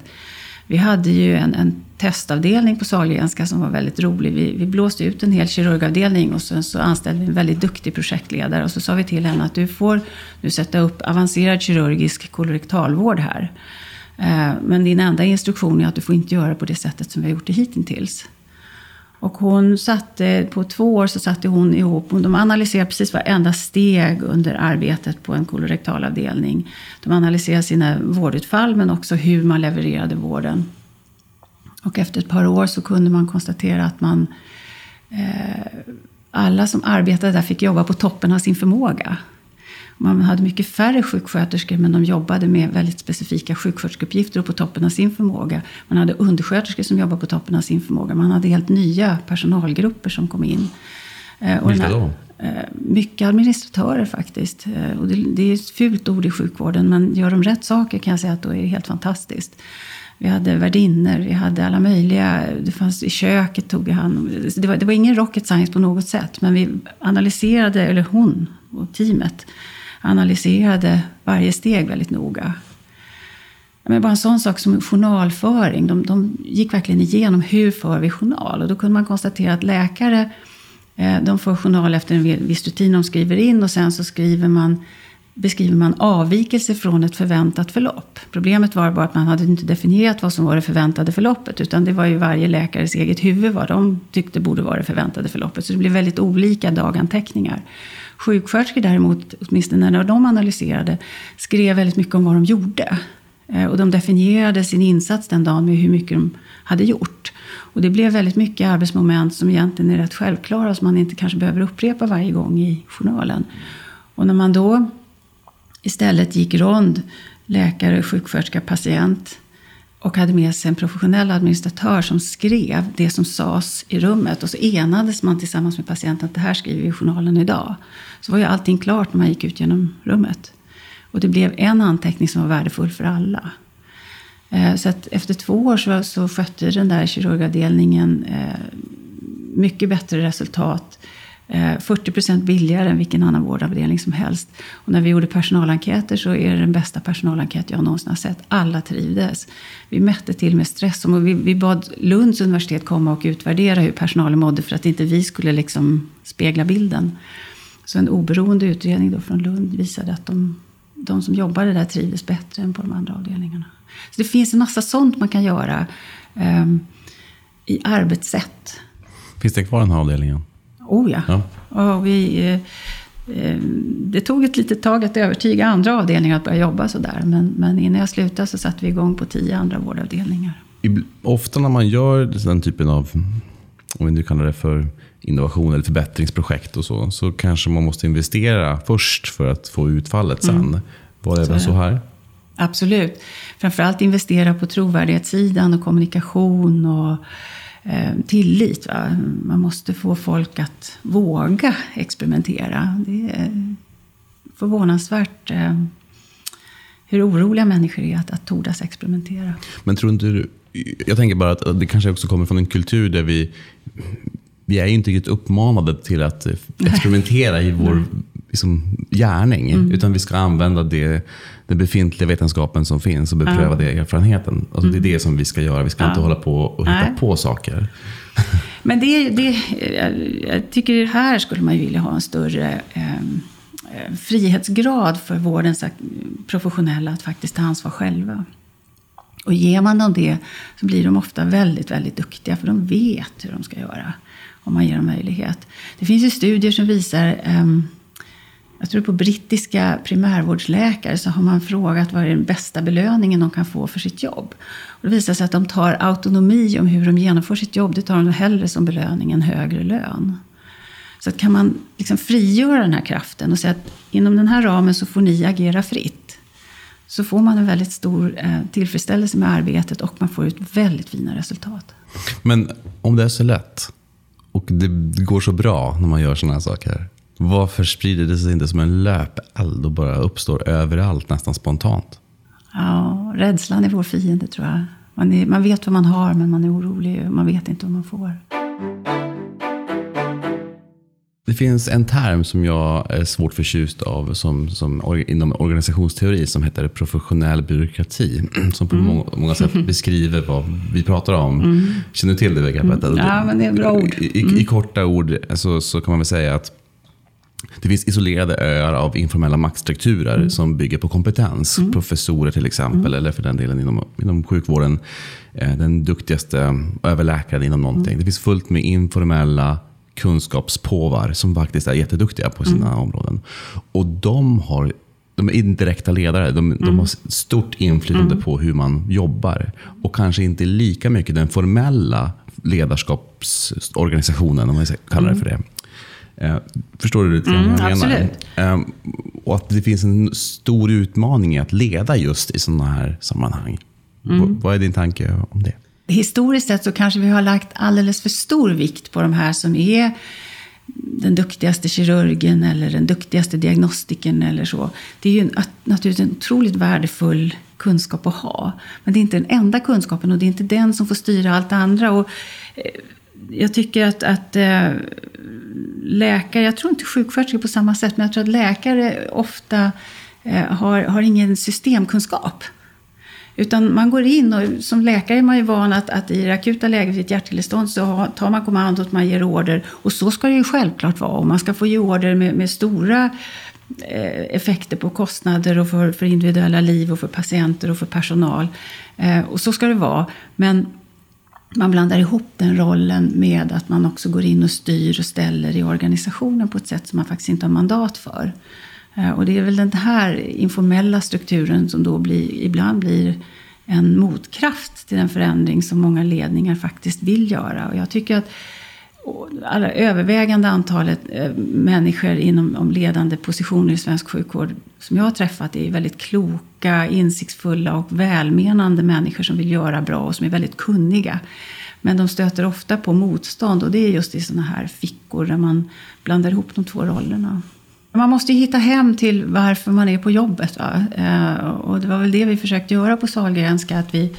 Vi hade ju en, en testavdelning på Sahlgrenska som var väldigt rolig. Vi, vi, blåste ut en hel kirurgavdelning och sen så anställde vi en väldigt duktig projektledare. Och så sa vi till henne att du får nu sätta upp avancerad kirurgisk kolorektalvård här. Eh, men din enda instruktion är att du får inte göra på det sättet som vi har gjort det hittills. Och hon satte, på två år så satte hon ihop, de analyserade precis varenda steg under arbetet på en kolorektalavdelning. De analyserade sina vårdutfall men också hur man levererade vården. Och efter ett par år så kunde man konstatera att man, eh, alla som arbetade där fick jobba på toppen av sin förmåga. Man hade mycket färre sjuksköterskor men de jobbade med väldigt specifika sjuksköterskeuppgifter och på toppen av sin förmåga. Man hade undersköterskor som jobbade på toppen av sin förmåga. Man hade helt nya personalgrupper som kom in. Eh, Vilka då? Eh, mycket administratörer faktiskt. Eh, och det, det är ett fult ord i sjukvården men gör de rätt saker kan jag säga att då är det helt fantastiskt. Vi hade värdinnor, vi hade alla möjliga. Det fanns i köket tog vi hand det var, det var ingen rocket science på något sätt. Men vi analyserade, eller hon och teamet analyserade varje steg väldigt noga. Men bara en sån sak som journalföring. De, de gick verkligen igenom hur för vi journal. Och då kunde man konstatera att läkare eh, de får journal efter en viss rutin de skriver in. Och sen så skriver man, beskriver man avvikelser från ett förväntat förlopp. Problemet var bara att man hade inte definierat vad som var det förväntade förloppet. Utan det var ju varje läkares eget huvud vad de tyckte borde vara det förväntade förloppet. Så det blev väldigt olika daganteckningar. Sjuksköterskor däremot, åtminstone när de analyserade, skrev väldigt mycket om vad de gjorde. Eh, och de definierade sin insats den dagen med hur mycket de hade gjort. Och det blev väldigt mycket arbetsmoment som egentligen är rätt självklara som man inte kanske behöver upprepa varje gång i journalen. Och när man då istället gick rond, läkare, sjuksköterska, patient och hade med sig en professionell administratör som skrev det som sades i rummet. Och så enades man tillsammans med patienten att det här skriver vi i journalen idag. Så var ju allting klart när man gick ut genom rummet. Och det blev en anteckning som var värdefull för alla. Eh, så att efter två år så, så skötte den där kirurgavdelningen eh, mycket bättre resultat Eh, 40 procent billigare än vilken annan vårdavdelning som helst. Och när vi gjorde personalenkäter så är det den bästa personalenkät jag någonsin har sett. Alla trivdes. Vi mätte till med stress. Och vi, vi bad Lunds universitet komma och utvärdera hur personalen mådde för att inte vi skulle liksom spegla bilden. Så en oberoende utredning då från Lund visade att de, de som jobbade där trivdes bättre än på de andra avdelningarna. Så det finns en massa sånt man kan göra um, i arbetssätt. Finns det kvar den här avdelningen? Oh ja. ja. Och vi, eh, eh, det tog ett litet tag att övertyga andra avdelningar att börja jobba sådär. Men, men innan jag slutade så satte vi igång på tio andra vårdavdelningar. Ofta när man gör den typen av, om vi nu kallar det för innovation eller förbättringsprojekt och så, så kanske man måste investera först för att få utfallet sen. Mm. Var det även så här? Absolut. Framförallt investera på trovärdighetssidan och kommunikation och tillit. Va? Man måste få folk att våga experimentera. Det är förvånansvärt eh, hur oroliga människor är att, att tordas experimentera. Men tror inte du, jag tänker bara att det kanske också kommer från en kultur där vi, vi är ju inte riktigt uppmanade till att experimentera i vår liksom, gärning. Mm. Utan vi ska använda det, den befintliga vetenskapen som finns och bepröva ja. det erfarenheten. Alltså, mm. Det är mm. det som vi ska göra. Vi ska ja. inte hålla på och hitta Nej. på saker. Men det, det, jag tycker här skulle man ju vilja ha en större ehm, eh, frihetsgrad för vårdens professionella att faktiskt ta ansvar själva. Och ger man dem det så blir de ofta väldigt, väldigt duktiga för de vet hur de ska göra om man ger dem möjlighet. Det finns ju studier som visar um, jag tror på brittiska primärvårdsläkare så har man frågat vad är den bästa belöningen de kan få för sitt jobb. Och det visar sig att de tar autonomi om hur de genomför sitt jobb. Det tar de hellre som belöning än högre lön. Så att kan man liksom frigöra den här kraften och säga att inom den här ramen så får ni agera fritt. Så får man en väldigt stor eh, tillfredsställelse med arbetet och man får ut väldigt fina resultat. Men om det är så lätt och det går så bra när man gör sådana här saker. Varför sprider det sig inte som en löpeld och bara uppstår överallt nästan spontant? Ja, rädslan är vår fiende tror jag. Man, är, man vet vad man har men man är orolig och man vet inte vad man får. Det finns en term som jag är svårt förtjust av som, som inom organisationsteori som heter professionell byråkrati. Som på mm. många, många, sätt beskriver vad vi pratar om. Mm. Känner du till det begreppet? Mm. Ja, men det är bra ord. I, i, I, mm. korta ord så, så kan man väl säga att det finns isolerade öar av informella maktstrukturer mm. som bygger på kompetens. Mm. Professorer till exempel, mm. eller för den delen inom, inom sjukvården, eh, den duktigaste överläkaren inom någonting. Mm. Det finns fullt med informella kunskapspåvar som faktiskt är jätteduktiga på sina mm. områden. Och de har de är indirekta ledare. De, mm. de har stort inflytande mm. på hur man jobbar. Och kanske inte lika mycket den formella ledarskapsorganisationen, om man ska kalla det för det. Eh, förstår du lite mm, vad jag menar? Eh, och att det finns en stor utmaning i att leda just i sådana här sammanhang. Mm. Vad är din tanke om det? Historiskt sett så kanske vi har lagt alldeles för stor vikt på de här som är den duktigaste kirurgen eller den duktigaste diagnostiken eller så. Det är ju naturligtvis en otroligt värdefull kunskap att ha. Men det är inte den enda kunskapen och det är inte den som får styra allt det andra. Och eh, jag tycker att, att äh, läkare, jag tror inte sjuksköterskor på samma sätt, men jag tror att läkare ofta äh, har, har ingen systemkunskap. Utan man går in och som läkare är man ju van att, att i det akuta läget vid ett hjärtstillestånd så tar man kommandot, man ger order. Och så ska det ju självklart vara. Och man ska få ge order med, med stora eh, effekter på kostnader och för, för individuella liv och för patienter och för personal. Eh, och så ska det vara. Men man blandar ihop den rollen med att man också går in och styr och ställer i organisationen på ett sätt som man faktiskt inte har mandat för. Eh, och det är väl den här informella strukturen som då blir, ibland blir en motkraft till den förändring som många ledningar faktiskt vill göra. Och jag tycker att alla övervägande antalet eh, människor inom ledande positioner i svensk sjukvård som jag har träffat är väldigt kloka, insiktsfulla och välmenande människor som vill göra bra och som är väldigt kunniga. Men de stöter ofta på motstånd och det är just i sådana här fickor där man blandar ihop de två rollerna. Man måste ju hitta hem till varför man är på jobbet. Va? Eh, och det var väl det vi försökte göra på Sahlgrenska. Att vi,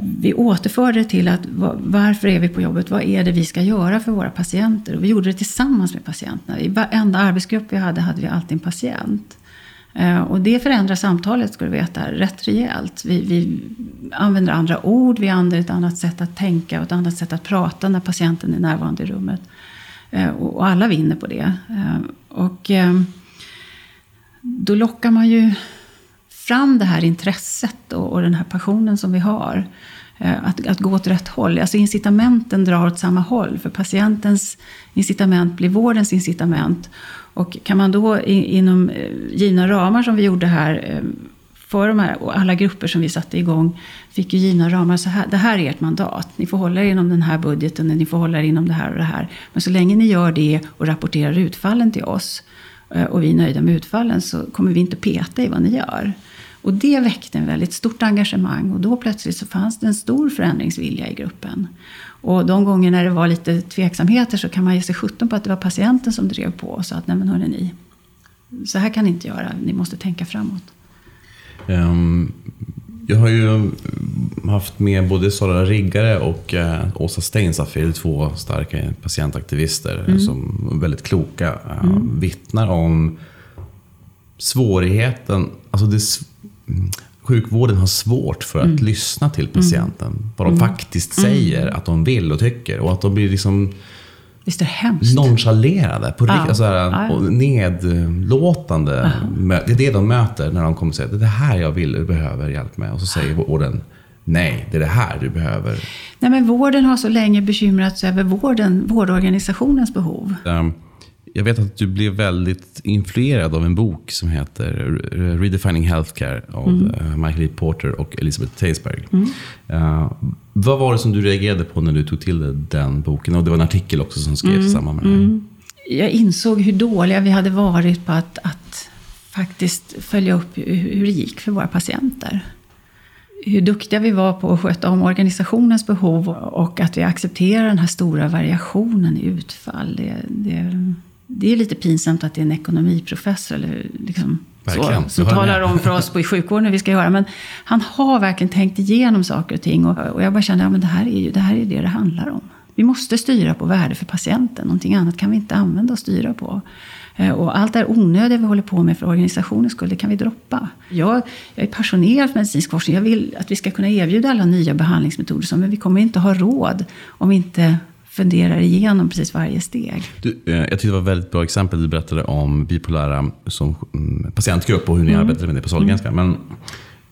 vi återförde till att varför är vi på jobbet? Vad är det vi ska göra för våra patienter? Och vi gjorde det tillsammans med patienterna. I varenda arbetsgrupp vi hade hade vi alltid en patient. Eh, och det förändrar samtalet, ska du veta, rätt rejält. Vi, vi, använder andra ord, vi använder ett annat sätt att tänka och ett annat sätt att prata när patienten är närvarande i rummet. Eh, och alla vinner på det. Eh, och då lockar man ju fram det här intresset och, den här passionen som vi har. Eh, att, att gå åt rätt håll. Alltså incitamenten drar åt samma håll. För patientens incitament blir vårdens incitament. Och kan man då inom eh, givna ramar som vi gjorde här eh, för de här, och alla grupper som vi satte igång fick ju givna ramar. Så här, det här är ert mandat. Ni får hålla er inom den här budgeten, ni får hålla er inom det här och det här. Men så länge ni gör det och rapporterar utfallen till oss och vi är nöjda med utfallen så kommer vi inte peta i vad ni gör. Och det väckte en väldigt stort engagemang och då plötsligt så fanns det en stor förändringsvilja i gruppen. Och de gånger när det var lite tveksamheter så kan man ge sig sjutton på att det var patienten som drev på och sa att nej men hörni ni, så här kan ni inte göra, ni måste tänka framåt. Um, jag har ju haft med både Sara Riggare och uh, Åsa Steinsafir, två starka patientaktivister mm. som väldigt kloka uh, mm. vittnar om svårigheten, alltså det, sjukvården har svårt för att mm. lyssna till patienten. Mm. Vad de mm. faktiskt säger mm. att de vill och tycker. Och att de blir liksom Visst är det hemskt? Nonchalerade, på ja. alltså här, ja. nedlåtande. Ja. Det är det de möter när de kommer och säger det är det här jag vill och behöver hjälp med. Och så säger vården Nej, det är det här du behöver. Nej, men vården har så länge bekymrat sig över vården, vårdorganisationens behov. Um, jag vet att du blev väldigt influerad av en bok som heter Redefining Healthcare av mm. Eh, Michael E. Porter och Elisabeth Teisberg. Mm. Uh, vad var det som du reagerade på när du tog till dig den boken? Och det var en artikel också som skrevs mm. i samband med det mm. Jag insåg hur dåliga vi hade varit på att, att faktiskt följa upp hur det gick för våra patienter hur duktiga vi var på att sköta om organisationens behov och att vi accepterar den här stora variationen i utfall. Det, det, det är lite pinsamt att det är en ekonomiprofessor eller liksom så, som talar om för oss på i sjukvården hur vi ska göra. Men han har verkligen tänkt igenom saker och ting. Och, och jag bara kände att ja, det, här är ju, det här är det det handlar om. Vi måste styra på värde för patienten. Någonting annat kan vi inte använda och styra på. Eh, och allt det här onödiga vi håller på med för organisationens skull, det kan vi droppa. Jag, jag är passionerad för medicinsk forskning. Jag vill att vi ska kunna erbjuda alla nya behandlingsmetoder. Men vi kommer inte ha råd om vi inte funderar igenom precis varje steg. Du, eh, jag tyckte det var ett väldigt bra exempel du berättade om bipolära som mm, patientgrupp och hur ni mm. arbetade med det på Sahlgrenska. Mm. Men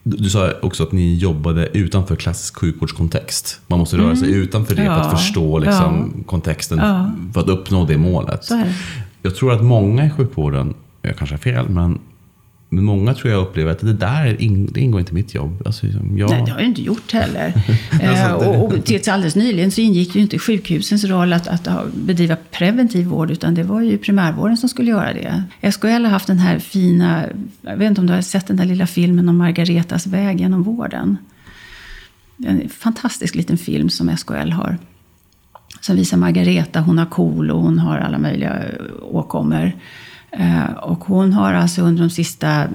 du sa också att ni jobbade utanför klassisk sjukvårdskontext. Man måste röra sig mm. utanför det ja. för att förstå liksom, ja. kontexten ja. för att uppnå det målet. Jag tror att många i sjukvården, jag kanske har fel, men men många tror jag upplever att det där det ingår inte i mitt jobb. Alltså, jag... Nej, det har jag inte gjort heller. alltså, det... och, och tills alldeles nyligen så ingick ju inte sjukhusens roll att, att bedriva preventiv vård, utan det var ju primärvården som skulle göra det. SKL har haft den här fina, jag vet inte om du har sett den där lilla filmen om Margaretas väg genom vården. En fantastisk liten film som SKL har. Som visar Margareta, hon har KOL och hon har alla möjliga åkommor. Eh, och hon har alltså under de sista,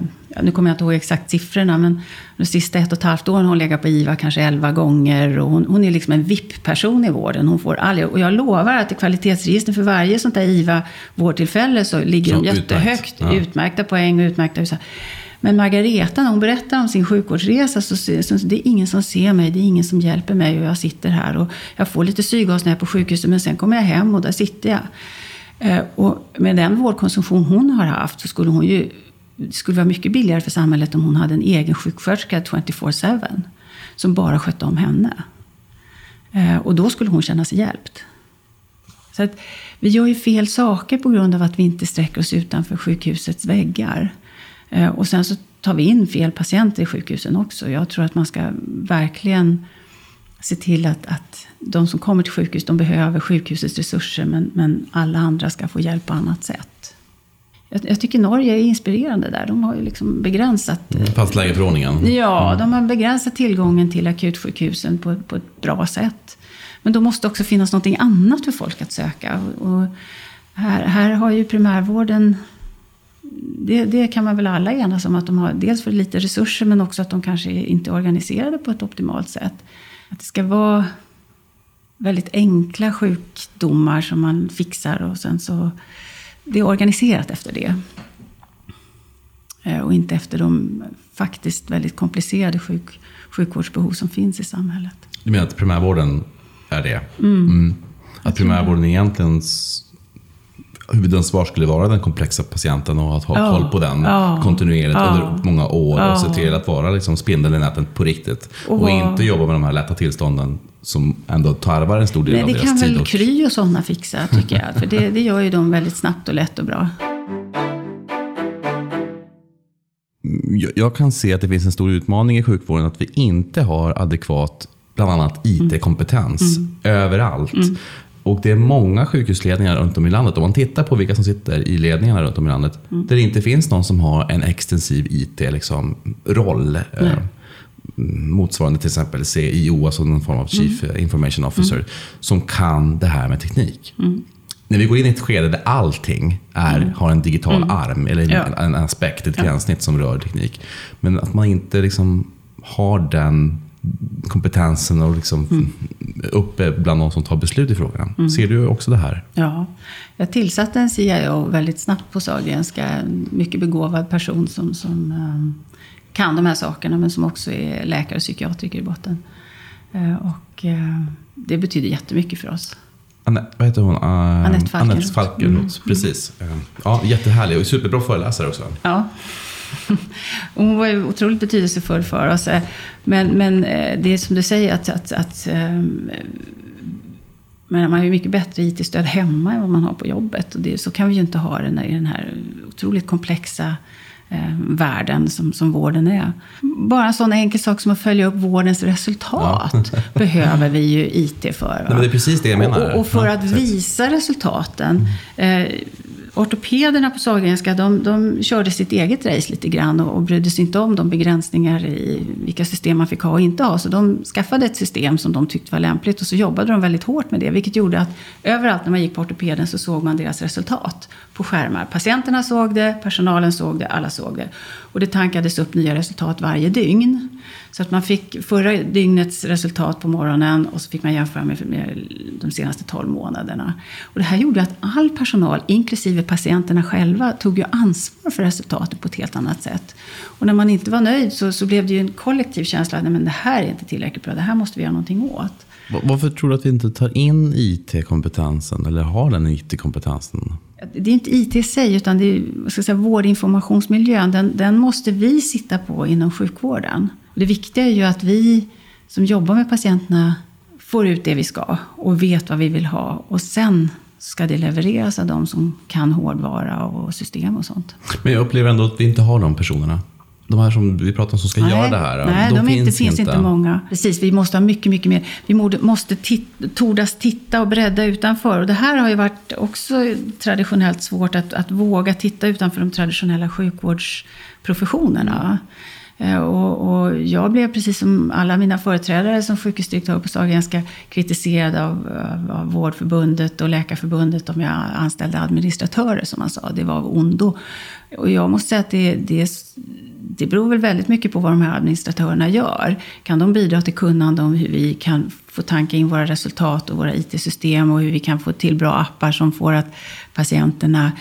nu kommer jag inte ihåg exakt siffrorna, men de sista ett och ett halvt åren har hon legat på IVA kanske elva gånger. Och hon, hon är liksom en VIP-person i vården. Hon får all, och jag lovar att i kvalitetsregistret för varje sånt där IVA-vårdtillfälle så ligger så de jättehögt. Ja. Utmärkta poäng och utmärkta... Men Margareta, när hon berättar om sin sjukvårdsresa, så, så det är ingen som ser mig, det är ingen som hjälper mig och jag sitter här och jag får lite syrgas när jag är på sjukhuset, men sen kommer jag hem och där sitter jag. Eh, och med den vårdkonsumtion hon har haft så skulle hon ju det skulle vara mycket billigare för samhället om hon hade en egen sjuksköterska 24-7 som bara skötte om henne. Eh, och då skulle hon känna sig hjälpt. Så att vi gör ju fel saker på grund av att vi inte sträcker oss utanför sjukhusets väggar. Eh, och sen så tar vi in fel patienter i sjukhusen också. Jag tror att man ska verkligen se till att, att de som kommer till sjukhus, de behöver sjukhusets resurser, men, men alla andra ska få hjälp på annat sätt. Jag, jag tycker Norge är inspirerande där. De har ju liksom begränsat... Mm, Fastlägeförordningen? Ja, mm. de har begränsat tillgången till akutsjukhusen på, på ett bra sätt. Men då måste också finnas något annat för folk att söka. Och här, här har ju primärvården det, det, kan man väl alla enas om att de har dels för lite resurser men också att de kanske inte är organiserade på ett optimalt sätt. Att det ska vara väldigt enkla sjukdomar som man fixar och sen så... Det är organiserat efter det. Eh, och inte efter de faktiskt väldigt komplicerade sjuk, sjukvårdsbehov som finns i samhället. Du menar att primärvården är det? Mm. Mm. Att primärvården egentligen huvudansvar skulle vara den komplexa patienten och att ha ja. koll på den ja. kontinuerligt ja. under många år och se till att vara liksom spindeln i nätet på riktigt. Och, och, inte jobba med de här lätta tillstånden som ändå tarvar en stor del Nej, av deras tid. Det kan väl Kry och sådana fixa tycker jag. För det, det gör ju de väldigt snabbt och lätt och bra. Jag kan se att det finns en stor utmaning i sjukvården att vi inte har adekvat bland annat IT-kompetens mm. överallt. Mm. Och det är många sjukhusledningar runt om i landet. Om man tittar på vilka som sitter i ledningarna runt om i landet. Mm. Där det inte finns någon som har en extensiv IT-roll. Liksom, eh, motsvarande till exempel CIO, alltså någon form av Chief Information Officer. Som kan det här med teknik. När vi går in i ett skede där allting är, har en digital arm eller en, Ja. en aspekt, ett gränssnitt som rör teknik. Men att man inte liksom har den kompetensen och liksom uppe bland de som tar beslut i frågan. Ser du också det här? Ja, jag tillsatte en CIO väldigt snabbt på Sahlgrenska. En mycket begåvad person som, som eh, kan de här sakerna men som också är läkare och psykiatriker i botten. Eh, Och eh, det betyder jättemycket för oss. Anne, vad heter hon? Uh, Anette Falkenroth. Anette Falkenroth, precis. Eh, Ja, jättehärlig och superbra föreläsare också. Ja. Hon var ju otroligt betydelsefull för oss. eh, Men, men eh, det är som du säger att, att, att ehm, men man har ju mycket bättre IT-stöd hemma än vad man har på jobbet. Och det, så kan vi ju inte ha det i den här otroligt komplexa eh, världen som, som vården är. Bara en sån enkel sak som att följa upp vårdens resultat behöver vi ju IT för. Va? Nej, men det är precis det jag menar. Och, och för Ja, att visa resultaten. Eh, ortopederna på Sahlgrenska, de, de körde sitt eget race lite grann och, och brydde sig inte om de begränsningar i vilka system man fick ha och inte ha. Så de skaffade ett system som de tyckte var lämpligt och så jobbade de väldigt hårt med det. Vilket gjorde att överallt när man gick på ortopeden så såg man deras resultat på skärmar. Patienterna såg det, personalen såg det, alla såg det. Och det tankades upp nya resultat varje dygn. Så att man fick förra dygnets resultat på morgonen och så fick man jämföra med, de senaste 12 månaderna. Och det här gjorde att all personal, inklusive patienterna själva, tog ju ansvar för resultatet på ett helt annat sätt. Och när man inte var nöjd så, så blev det ju en kollektiv känsla att men det här är inte tillräckligt bra, det här måste vi göra någonting åt. Varför tror du att vi inte tar in IT-kompetensen eller har den IT-kompetensen? Det är inte IT i sig, utan det är vad ska jag säga, vårdinformationsmiljön. Den, den måste vi sitta på inom sjukvården. Och det viktiga är ju att vi som jobbar med patienterna får ut det vi ska och vet vad vi vill ha. Och sen ska det levereras av de som kan hårdvara och system och sånt. Men jag upplever ändå att vi inte har de personerna. De här som vi pratar om som ska göra det här. Nej, de, de, finns inte, finns inte många. Precis, vi måste ha mycket, mycket mer. Vi måste tordas titta och bredda utanför. Och det här har ju varit också traditionellt svårt att, att våga titta utanför de traditionella sjukvårdsprofessionerna. Eh, och, och jag blev precis som alla mina företrädare som sjukhusdirektör på Sahlgrenska kritiserad av, av, Vårdförbundet och Läkarförbundet om jag anställde administratörer som man sa. Det var av ondo. Och jag måste säga att det, det, det beror väl väldigt mycket på vad de här administratörerna gör. Kan de bidra till kunnande om hur vi kan få tanka in våra resultat och våra IT-system och hur vi kan få till bra appar som får att patienterna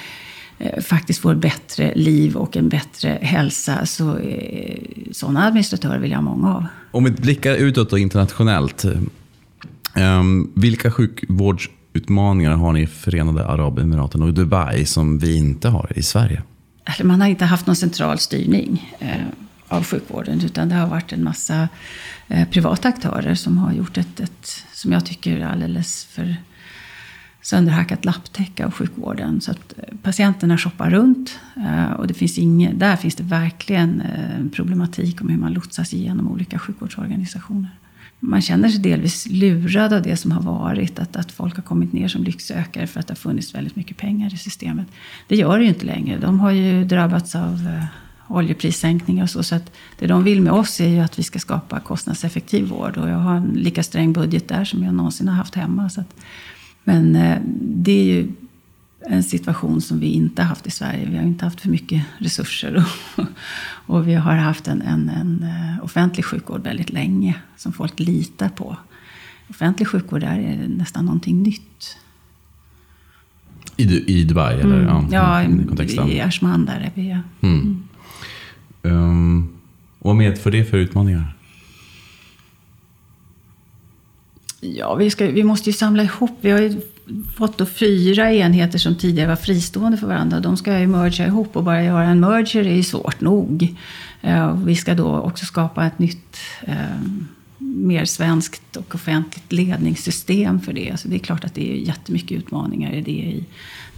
faktiskt får bättre liv och en bättre hälsa. Så eh, sådana administratörer vill jag ha många av. Om vi blickar utåt och internationellt. Um, vilka sjukvårdsutmaningar har ni i Förenade Arabemiraten och Dubai som vi inte har i Sverige? Eller Man har inte haft någon central styrning eh, av sjukvården. Utan det har varit en massa eh, privata aktörer som har gjort ett, ett, som jag tycker, alldeles för sönderhackat lapptäcke av sjukvården. Så att eh, patienterna shoppar runt. Eh, och det finns inge, där finns det verkligen en problematik om hur man lotsas igenom olika sjukvårdsorganisationer. Man känner sig delvis lurad av det som har varit. Att, att folk har kommit ner som lycksökare för att det har funnits väldigt mycket pengar i systemet. Det gör det ju inte längre. De har ju drabbats av oljeprissänkningar och så. Så att det de vill med oss är ju att vi ska skapa kostnadseffektiv vård. Och jag har en lika sträng budget där som jag någonsin har haft hemma. Så att, men eh, det är ju en situation som vi inte har haft i Sverige. Vi har inte haft för mycket resurser. Och, och vi har haft en, en, en eh, offentlig sjukvård väldigt länge som folk litar på. Offentlig sjukvård där är nästan någonting nytt. I, i Dubai? Eller, Mm. Ja, kontexten. i Ashman där är vi. Mm. Um, och vad medför det för utmaningar? Ja, vi, ska, vi måste ju samla ihop. Vi har ju fått då fyra enheter som tidigare var fristående för varandra. De ska ju mergea ihop och bara göra en merger är ju svårt nog. Eh, vi ska då också skapa ett nytt eh, mer svenskt och offentligt ledningssystem för det. Så det är klart att det är jättemycket utmaningar i det, i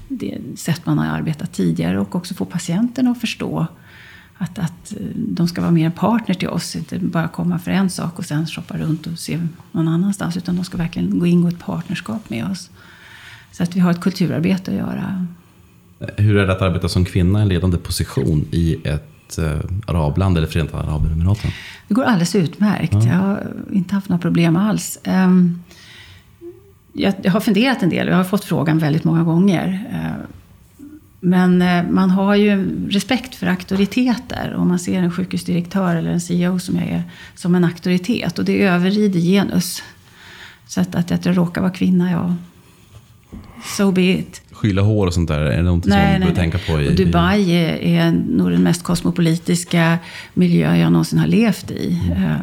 det sätt man har arbetat tidigare. Och också få patienterna att förstå att, att eh, de ska vara mer en partner till oss. Inte bara komma för en sak och sen shoppa runt och se någon annanstans. Utan de ska verkligen gå in i ett partnerskap med oss. Så att vi har ett kulturarbete att göra. Hur är det att arbeta som kvinna i en ledande position i ett eh, arabland eller Förenta Arabemiraten? Det går alldeles utmärkt. Ja. Jag har inte haft några problem alls. Um, jag, jag, har funderat en del och jag har fått frågan väldigt många gånger. Men uh, man har ju respekt för auktoriteter. Om man ser en sjukhusdirektör eller en CEO som jag är som en auktoritet. Och det överrider genus. Så att, att jag råkar vara kvinna, ja. So be it. Skylla hår och sånt där, är det någonting nej, som man bör tänka på? I, Dubai är, är nog den mest kosmopolitiska miljö jag någonsin har levt i. Mm.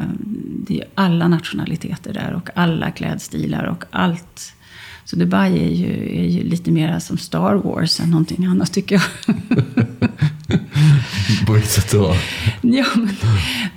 Det är alla nationaliteter där och alla klädstilar och allt. Så Dubai är ju, är ju lite mer som Star Wars än någonting annat tycker jag. På vilket sätt då? Ja, men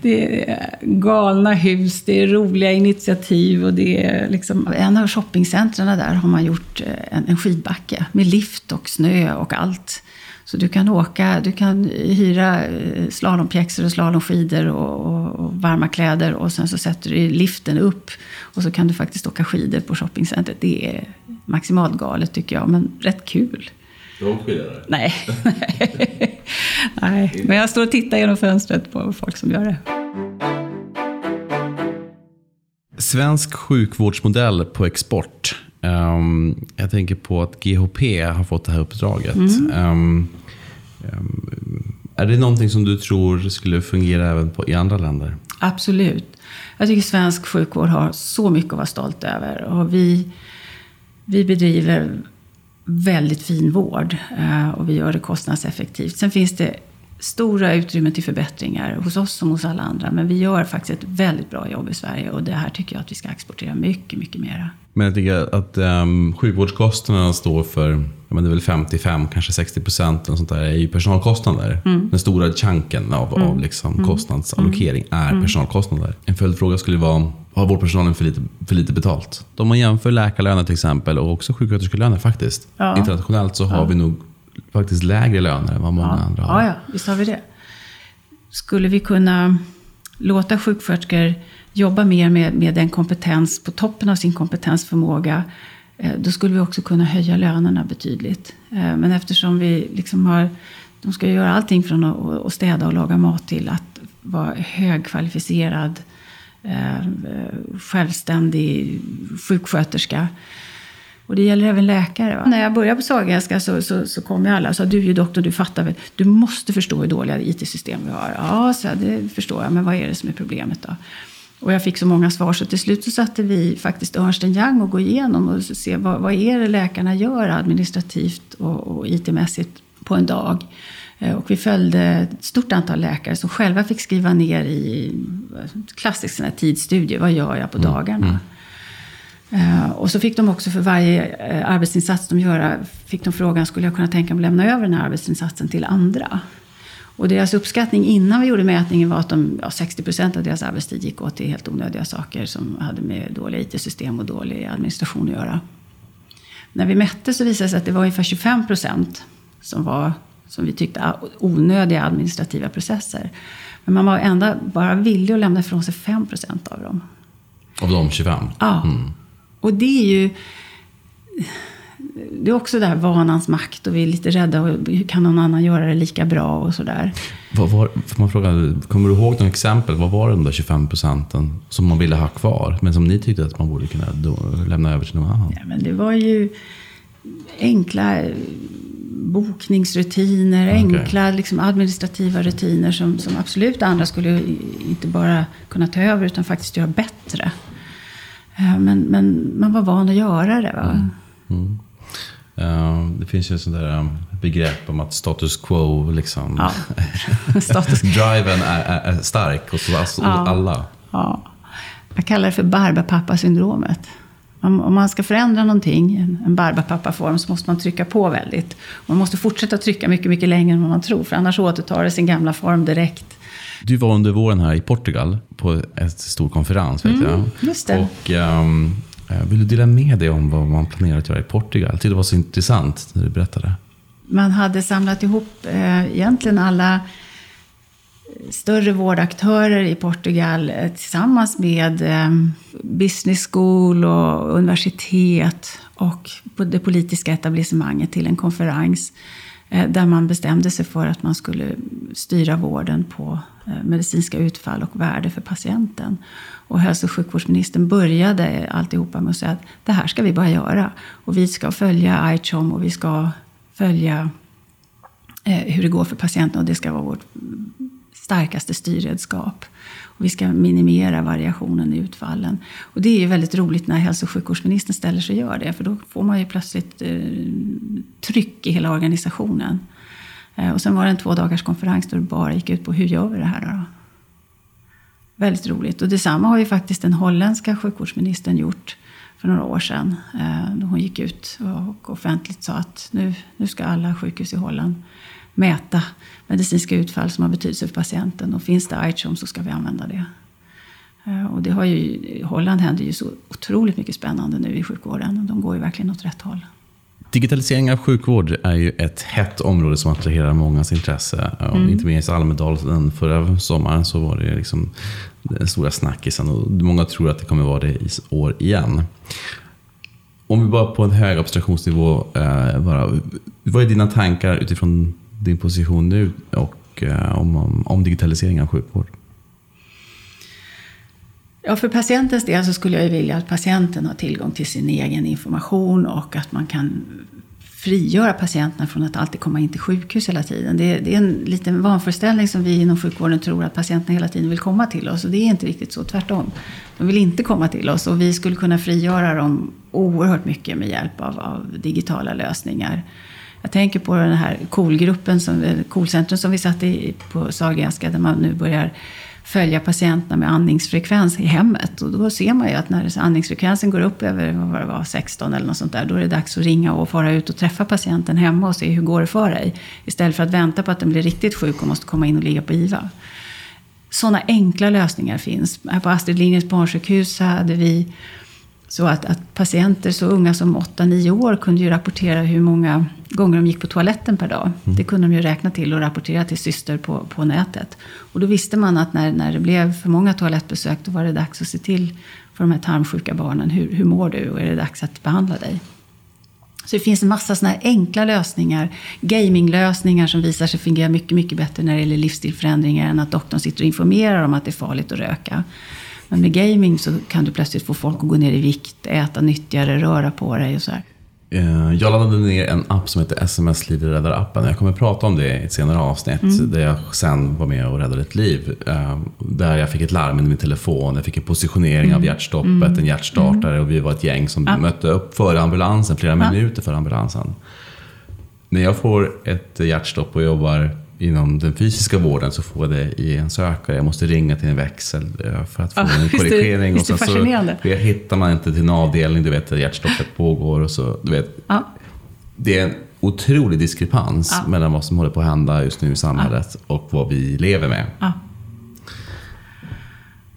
det är galna hus, det är roliga initiativ och det är liksom... En av shoppingcentren där har man gjort eh, en, en skidbacke med lift och snö och allt. Så du kan åka, du kan hyra eh, slalompjäxor och slalomskidor och, och, och, varma kläder och sen så sätter du liften upp och så kan du faktiskt åka skidor på shoppingcentret. Det är maximalt galet tycker jag, men rätt kul. Skidor? Nej. Nej, men jag står och tittar genom fönstret på folk som gör det. Svensk sjukvårdsmodell på export. Um, jag tänker på att GHP har fått det här uppdraget. Mm. Um, um, är det någonting som du tror skulle fungera även på, i andra länder? Absolut. Jag tycker svensk sjukvård har så mycket att vara stolt över. Och vi, vi bedriver väldigt fin vård eh, och vi gör det kostnadseffektivt. Sen finns det stora utrymmen till förbättringar hos oss som hos alla andra. Men vi gör faktiskt ett väldigt bra jobb i Sverige och det här tycker jag att vi ska exportera mycket, mycket mera. Men jag tycker att um, sjukvårdskostnaderna står för men det är väl 55, kanske 60 procent sånt där är ju personalkostnader. Mm. Den stora chunken av, mm. av liksom mm. kostnadsallokering är mm. personalkostnader. En följdfråga skulle vara, har vårdpersonalen för lite, för lite betalt? Om man jämför läkarlöner till exempel och också sjuksköterskelöner faktiskt. Ja. Internationellt så har ja. vi nog faktiskt lägre löner än vad många ja. andra har. Ja, ja, visst har vi det. Skulle vi kunna låta sjuksköterskor jobba mer med, med den kompetens, på toppen av sin kompetensförmåga, Eh, då skulle vi också kunna höja lönerna betydligt. Eh, men eftersom vi liksom har, de ska göra allting från att städa och laga mat till att vara högkvalificerad, eh, självständig sjuksköterska och det gäller även läkare. Va? När jag började på Sahlgrenska så, så, så kom ju alla och sa, du är ju doktor, du fattar väl. Du måste förstå hur dåliga IT-system vi har. Ja, så det förstår jag, men vad är det som är problemet då? Och jag fick så många svar så till slut så satte vi faktiskt Ernst Young och gå igenom och se vad, vad är det läkarna gör administrativt och, och IT-mässigt på en dag. Eh, och vi följde ett stort antal läkare som själva fick skriva ner i klassisk tidsstudie, vad gör jag på mm, dagarna? Mm. Uh, och så fick de också för varje arbetsinsats de gör, fick de frågan, skulle jag kunna tänka mig att lämna över den här arbetsinsatsen till andra? Och deras uppskattning innan vi gjorde mätningen var att de, ja, 60 procent av deras arbetstid gick åt till helt onödiga saker som hade med dåliga IT-system och dålig administration att göra. När vi mätte så visade det sig att det var ungefär 25 procent som var, som vi tyckte, onödiga administrativa processer. Men man var ändå bara villig att lämna ifrån sig 5 procent av dem. Av de 25? Ja. Mm. Och det är ju... Det är också där vanans makt och vi är lite rädda. Hur kan någon annan göra det lika bra och sådär. Får man fråga, kommer du ihåg några exempel? Vad var de där 25 procenten som man ville ha kvar? Men som ni tyckte att man borde kunna lämna över till någon annan? Ja, men det var ju enkla bokningsrutiner, okay. enkla liksom, administrativa rutiner som, som absolut andra skulle inte bara kunna ta över utan faktiskt göra bättre. Eh, men, men man var van att göra det. Va? Mm. Mm. Uh, det finns ju ett sånt där um, begrepp om att status quo, liksom. Ja. driven är, är, är, stark hos alltså, ja. alla. Ja. Jag kallar det för barbapappa-syndromet. Om, man ska förändra någonting, en, en barbapappa-form, så måste man trycka på väldigt. Man måste fortsätta trycka mycket, mycket längre än vad man tror, för annars återtar det sin gamla form direkt. Du var under våren här i Portugal på en stor konferens. Vet mm, jag. Just det. Och, um, Eh, vill du dela med dig om vad man planerar att göra i Portugal? Det var så intressant när du berättade. Man hade samlat ihop eh, egentligen alla större vårdaktörer i Portugal eh, tillsammans med eh, business school och universitet och det politiska etablissemanget till en konferens eh, Eh, där man bestämde sig för att man skulle styra vården på eh, medicinska utfall och värde för patienten. Och hälso och sjukvårdsministern började alltihopa med att säga att det här ska vi bara göra. Och vi ska följa ICHOM och vi ska följa eh, hur det går för patienten och det ska vara vårt starkaste styrredskap. Och vi ska minimera variationen i utfallen. Och det är ju väldigt roligt när hälso och sjukvårdsministern ställer sig och gör det. För då får man ju plötsligt eh, tryck i hela organisationen. Eh, och sen var det en två dagars konferens där det bara gick ut på hur gör vi det här då? Väldigt roligt. Och detsamma har ju faktiskt den holländska sjukvårdsministern gjort för några år sedan. Eh, då hon gick ut och offentligt sa att nu, nu ska alla sjukhus i Holland mäta medicinska utfall som har betydelse för patienten. Och finns det ICHOM så ska vi använda det. Eh, och det har ju, I Holland händer ju så otroligt mycket spännande nu i sjukvården. De går ju verkligen åt rätt håll. Digitalisering av sjukvård är ju ett hett område som attraherar mångas intresse. Mm. Inte minst Almedalen förra sommaren så var det liksom den stora snackisen. Och många tror att det kommer vara det i år igen. Om vi bara på en hög abstraktionsnivå, eh, bara, vad är dina tankar utifrån din position nu och eh, om, om, om digitalisering av sjukvård? Ja, för patientens del så skulle jag vilja att patienten har tillgång till sin egen information och att man kan frigöra patienterna från att alltid komma in till sjukhus hela tiden. Det är, det är en liten vanföreställning som vi inom sjukvården tror att patienterna hela tiden vill komma till oss. Och det är inte riktigt så, tvärtom. De vill inte komma till oss och vi skulle kunna frigöra dem oerhört mycket med hjälp av, av digitala lösningar. Jag tänker på den här KOL-gruppen, KOL-centrum som vi satt i på Sahlgrenska, där man nu börjar följa patienterna med andningsfrekvens i hemmet. Och då ser man ju att när andningsfrekvensen går upp över vad det var, 16 eller något sånt där, då är det dags att ringa och fara ut och träffa patienten hemma och se hur går det för dig. Istället för att vänta på att den blir riktigt sjuk och måste komma in och ligga på IVA. Sådana enkla lösningar finns. Här på Astrid Lindgrens barnsjukhus hade vi så att, att, patienter så unga som 8-9 år kunde ju rapportera hur många gånger de gick på toaletten per dag. Mm. Det kunde de ju räkna till och rapportera till syster på, på nätet. Och då visste man att när, när det blev för många toalettbesök då var det dags att se till för de här tarmsjuka barnen. Hur, hur mår du och är det dags att behandla dig? Så det finns en massa sådana här enkla lösningar. Gaminglösningar som visar sig fungera mycket, mycket bättre när det gäller livsstilförändringar än att doktorn sitter och informerar om att det är farligt att röka. Men med gaming så kan du plötsligt få folk att gå ner i vikt, äta nyttigare, röra på dig och så här. Eh, jag laddade ner en app som heter SMS Livräddar-appen. Jag kommer att prata om det i ett senare avsnitt. Mm. Där jag sen var med och räddade ett liv. Eh, där jag fick ett larm i min telefon. Jag fick en positionering mm. av hjärtstoppet, mm. en hjärtstartare. Mm. Och vi var ett gäng som ja. mötte upp före ambulansen, flera ja. minuter före ambulansen. När jag får ett hjärtstopp och jobbar inom den fysiska vården så får jag det i en sökare. Jag måste ringa till en växel eh, för att få ja, en korrigering. Visst, och sen så hittar man inte till en avdelning, du vet, där hjärtstoppet pågår. Och så, du vet, ja. Det är en otrolig diskrepans ja. mellan vad som håller på att hända just nu i samhället och vad vi lever med.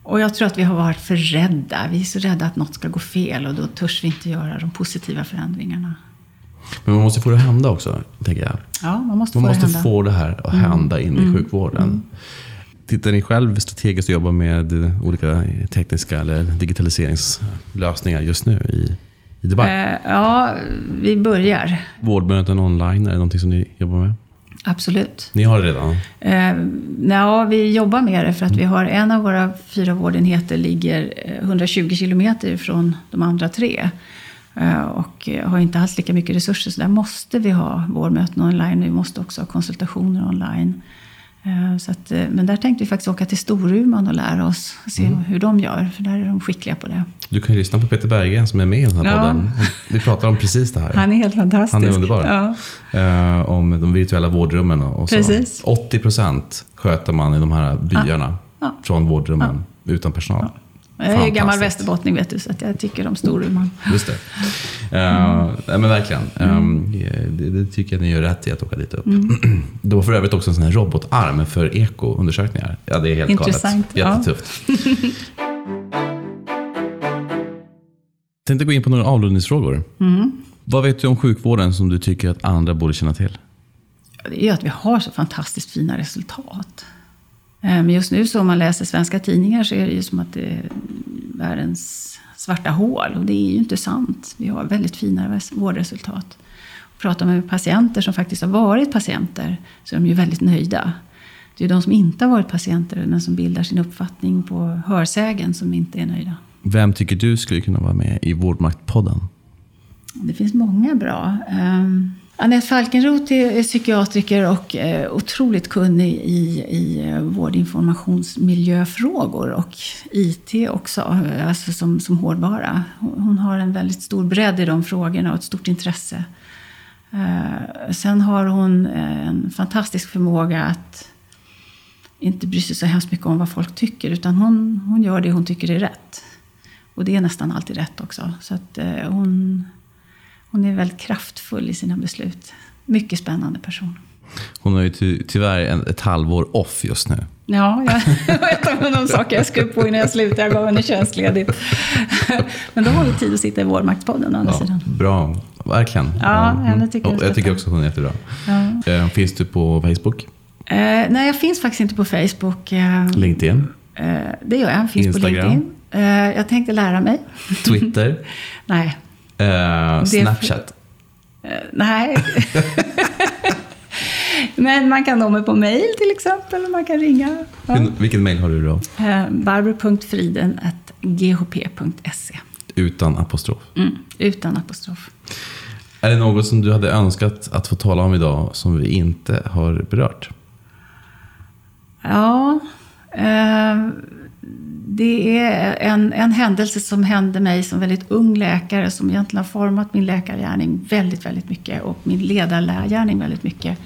Och jag tror att vi har varit för rädda. Vi är så rädda att något ska gå fel och då törs vi inte göra de positiva förändringarna. Men man måste få det att hända också, tänker jag. Ja, man måste, man få, måste det få det här att mm. hända mm. in i mm. sjukvården. Mm. Tittar ni själv strategiskt och jobbar med olika tekniska eller digitaliseringslösningar just nu i, i Dubai? Eh, ja, vi börjar. Vårdmöten online, är det någonting som ni jobbar med? Absolut. Ni har det redan? Eh, ja, vi jobbar med det för att vi har en av våra fyra vårdenheter ligger 120 eh, kilometer från de andra tre. Eh, och har inte alls lika mycket resurser. Så där måste vi ha vårdmöten online. Vi måste också ha konsultationer online. Eh, så att, eh, men där tänkte vi faktiskt åka till Storuman och lära oss. Och se mm. hur de gör, för där är de skickliga på det. Du kan ju lyssna på Peter Berggren som är med i den här ja. podden. Vi pratar om precis det här. Han är helt fantastisk. Han är underbar. Ja. om de virtuella vårdrummen och så. Precis. 80 procent sköter man i de här byarna ja. från vårdrummen utan personal. Jag är ju gammal västerbottning vet du, så att jag tycker om Storuman. Just det. Uh, men verkligen. Um, det, det, tycker jag ni gör rätt i att åka dit upp. Mm. Det var för övrigt också en sån här robotarm för ekoundersökningar. Ja, det är helt Intressant. galet. Jättetufft. Ja. Tänkte gå in på några avrundningsfrågor. Mm. Vad vet du om sjukvården som du tycker att andra borde känna till? Det är att vi har så fantastiskt fina resultat. Men just nu så om man läser svenska tidningar så är det ju som att det är världens svarta hål. Och det är ju inte sant. Vi har väldigt fina vårdresultat. Pratar man med patienter som faktiskt har varit patienter så är de ju väldigt nöjda. Det är de som inte har varit patienter men som bildar sin uppfattning på hörsägen som inte är nöjda. Vem tycker du skulle kunna vara med i Vårdmaktpodden? Det finns många bra. Um, Anette Falkenroth är psykiatriker och eh, otroligt kunnig i, i eh, vårdinformationsmiljöfrågor och IT också, eh, alltså som, som hårdvara. Hon har en väldigt stor bredd i de frågorna och ett stort intresse. Eh, sen har hon en fantastisk förmåga att inte bry sig så hemskt mycket om vad folk tycker, utan hon, hon gör det hon tycker är rätt. Och det är nästan alltid rätt också. Så att hon hon är väldigt kraftfull i sina beslut. Mycket spännande person. Hon har ju ty tyvärr en, ett halvår off just nu. Ja, jag vet om de saker jag skrev på innan jag slutade. Jag gav henne tjänstledigt. Men då har vi tid att sitta i Vårmaktpodden å andra ja, sidan. Bra, verkligen. Ja, henne tycker jag, jag tycker också att hon är jättebra. Ja. Eh, finns du på Facebook? Eh, nej, jag finns faktiskt inte på Facebook. Eh, LinkedIn? Eh, det gör jag. Finns Instagram? på LinkedIn. Eh, jag tänkte lära mig. Twitter? nej, Eh, Snapchat? Uh, nej. Men man kan nå mig på mail till exempel. Man kan ringa. Ja. Vilken mail har du då? Uh, Barbro.friden.ghp.se Utan apostrof? Mm, utan apostrof. Är det något som du hade önskat att få tala om idag som vi inte har berört? Ja. Uh, det är en, en händelse som hände mig som väldigt ung läkare som egentligen har format min läkargärning väldigt, väldigt mycket och min ledarlärgärning väldigt mycket.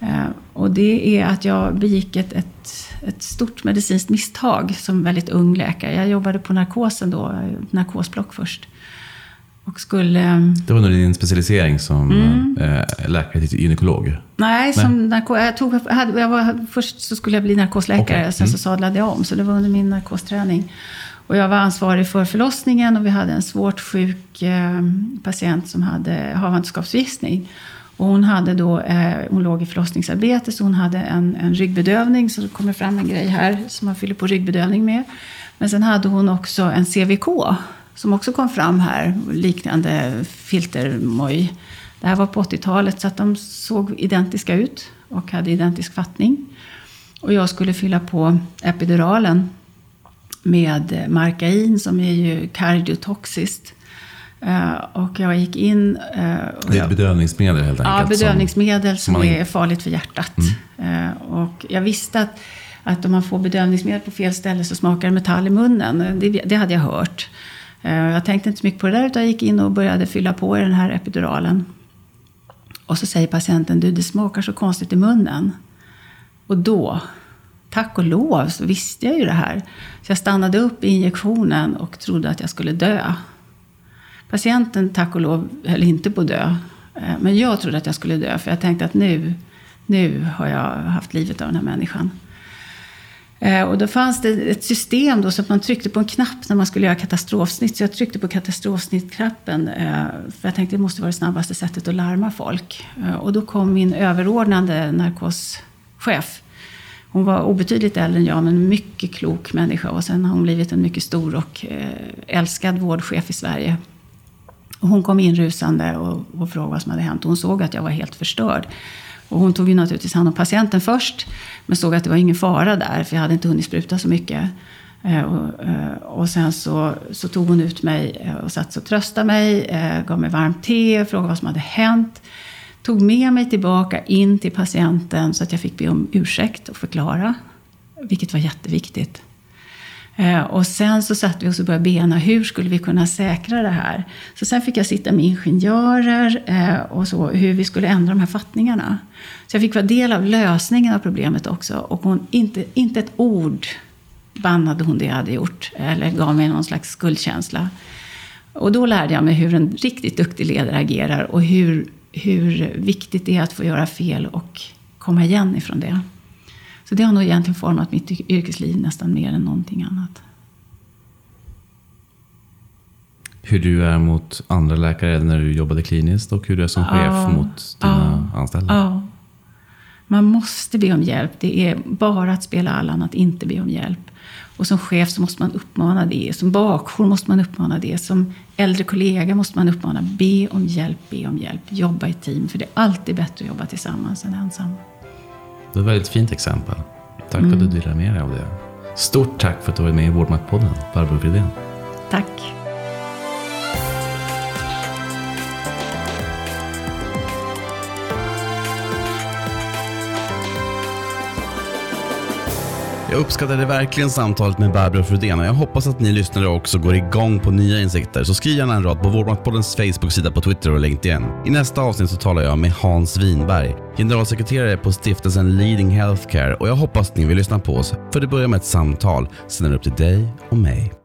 Eh, och det är att jag begick ett, ett, ett, stort medicinskt misstag som väldigt ung läkare. Jag jobbade på narkosen då, eh, narkosblock först. Och skulle... Det var nog din specialisering som mm. äh, läkare till gynekolog? Nej, som narko, jag tog, jag hade, jag var, först så skulle jag bli narkosläkare, okay. sen så mm. sadlade jag om. Så det var under min narkosträning. Och jag var ansvarig för förlossningen och vi hade en svårt sjuk eh, patient som hade havandeskapsförgiftning. Och hon, hade då, eh, hon låg i förlossningsarbete så hon hade en, en ryggbedövning. Så det kommer fram en grej här som man fyller på ryggbedövning med. Men sen hade hon också en CVK som också kom fram här, liknande filtermoj. Det här var på 80-talet så att de såg identiska ut och hade identisk fattning. Och jag skulle fylla på epiduralen med Markain som är ju kardiotoxiskt. Uh, och jag gick in... Uh, det är ett bedövningsmedel helt enkelt? Ja, bedövningsmedel som, som är farligt för hjärtat. Mm. Och jag visste att, att om man får bedövningsmedel på fel ställe så smakar det metall i munnen. Det, det hade jag hört. Eh, jag tänkte inte så mycket på det där utan jag gick in och började fylla på i den här epiduralen. Och så säger patienten, du det smakar så konstigt i munnen. Och då, tack och lov, så visste jag ju det här. Så jag stannade upp i injektionen och trodde att jag skulle dö. Patienten, tack och lov, höll inte på att dö. Eh, men jag trodde att jag skulle dö, för jag tänkte att nu, nu har jag haft livet av den här människan. Eh, och då fanns det ett system då så att man tryckte på en knapp när man skulle göra katastrofsnitt. Så jag tryckte på katastrofsnittknappen eh, för jag tänkte att det måste vara det snabbaste sättet att larma folk. Eh, och då kom min överordnade narkoschef. Hon var obetydligt äldre än jag, men en mycket klok människa. Och sen har hon blivit en mycket stor och älskad vårdchef i Sverige. Och hon kom inrusande och, och frågade vad som hade hänt. Hon såg att jag var helt förstörd. Och hon tog ju naturligtvis hand om patienten först. Men såg att det var ingen fara där, för jag hade inte hunnit spruta så mycket. Eh, och, eh, och sen så, så, tog hon ut mig eh, och satt och tröstade mig, gav mig varmt te, frågade vad som hade hänt. Tog med mig tillbaka in till patienten så att jag fick be om ursäkt och förklara. Vilket var jätteviktigt. Eh, och sen så satt vi oss och började bena, hur skulle vi kunna säkra det här? Så sen fick jag sitta med ingenjörer eh, och så, hur vi skulle ändra de här fattningarna. Så jag fick vara del av lösningen av problemet också. Och hon, inte, inte ett ord bannade hon det jag hade gjort, eller gav mig någon slags skuldkänsla. Och då lärde jag mig hur en riktigt duktig ledare agerar och hur, hur viktigt det är att få göra fel och komma igen ifrån det. Så det har nog egentligen format mitt yrkesliv nästan mer än någonting annat. Hur du är mot andra läkare när du jobbade kliniskt och hur du är som chef ja, mot dina ja, anställda? Ja. Man måste be om hjälp. Det är bara att spela Allan att inte be om hjälp. Och som chef så måste man uppmana det. Som bakjour måste man uppmana det. Som äldre kollega måste man uppmana be om hjälp, be om hjälp. Jobba i team. För det är alltid bättre att jobba tillsammans än ensam. Det är ett väldigt fint exempel. Tack för att du delar med dig av det. Stort tack för att du varit med i Vårdmaktpodden, Barbro Fridén. Tack. Jag uppskattade verkligen samtalet med Barbro Fridén och jag hoppas att ni lyssnare också går igång på nya insikter. Så skriv gärna en rad på Vårdmaktpoddens Facebook-sida på Twitter och LinkedIn. I nästa avsnitt så talar jag med Hans Winberg, generalsekreterare på stiftelsen Leading Healthcare och jag hoppas att ni vill lyssna på oss. För det börjar med ett samtal, sen är det upp till dig och mig.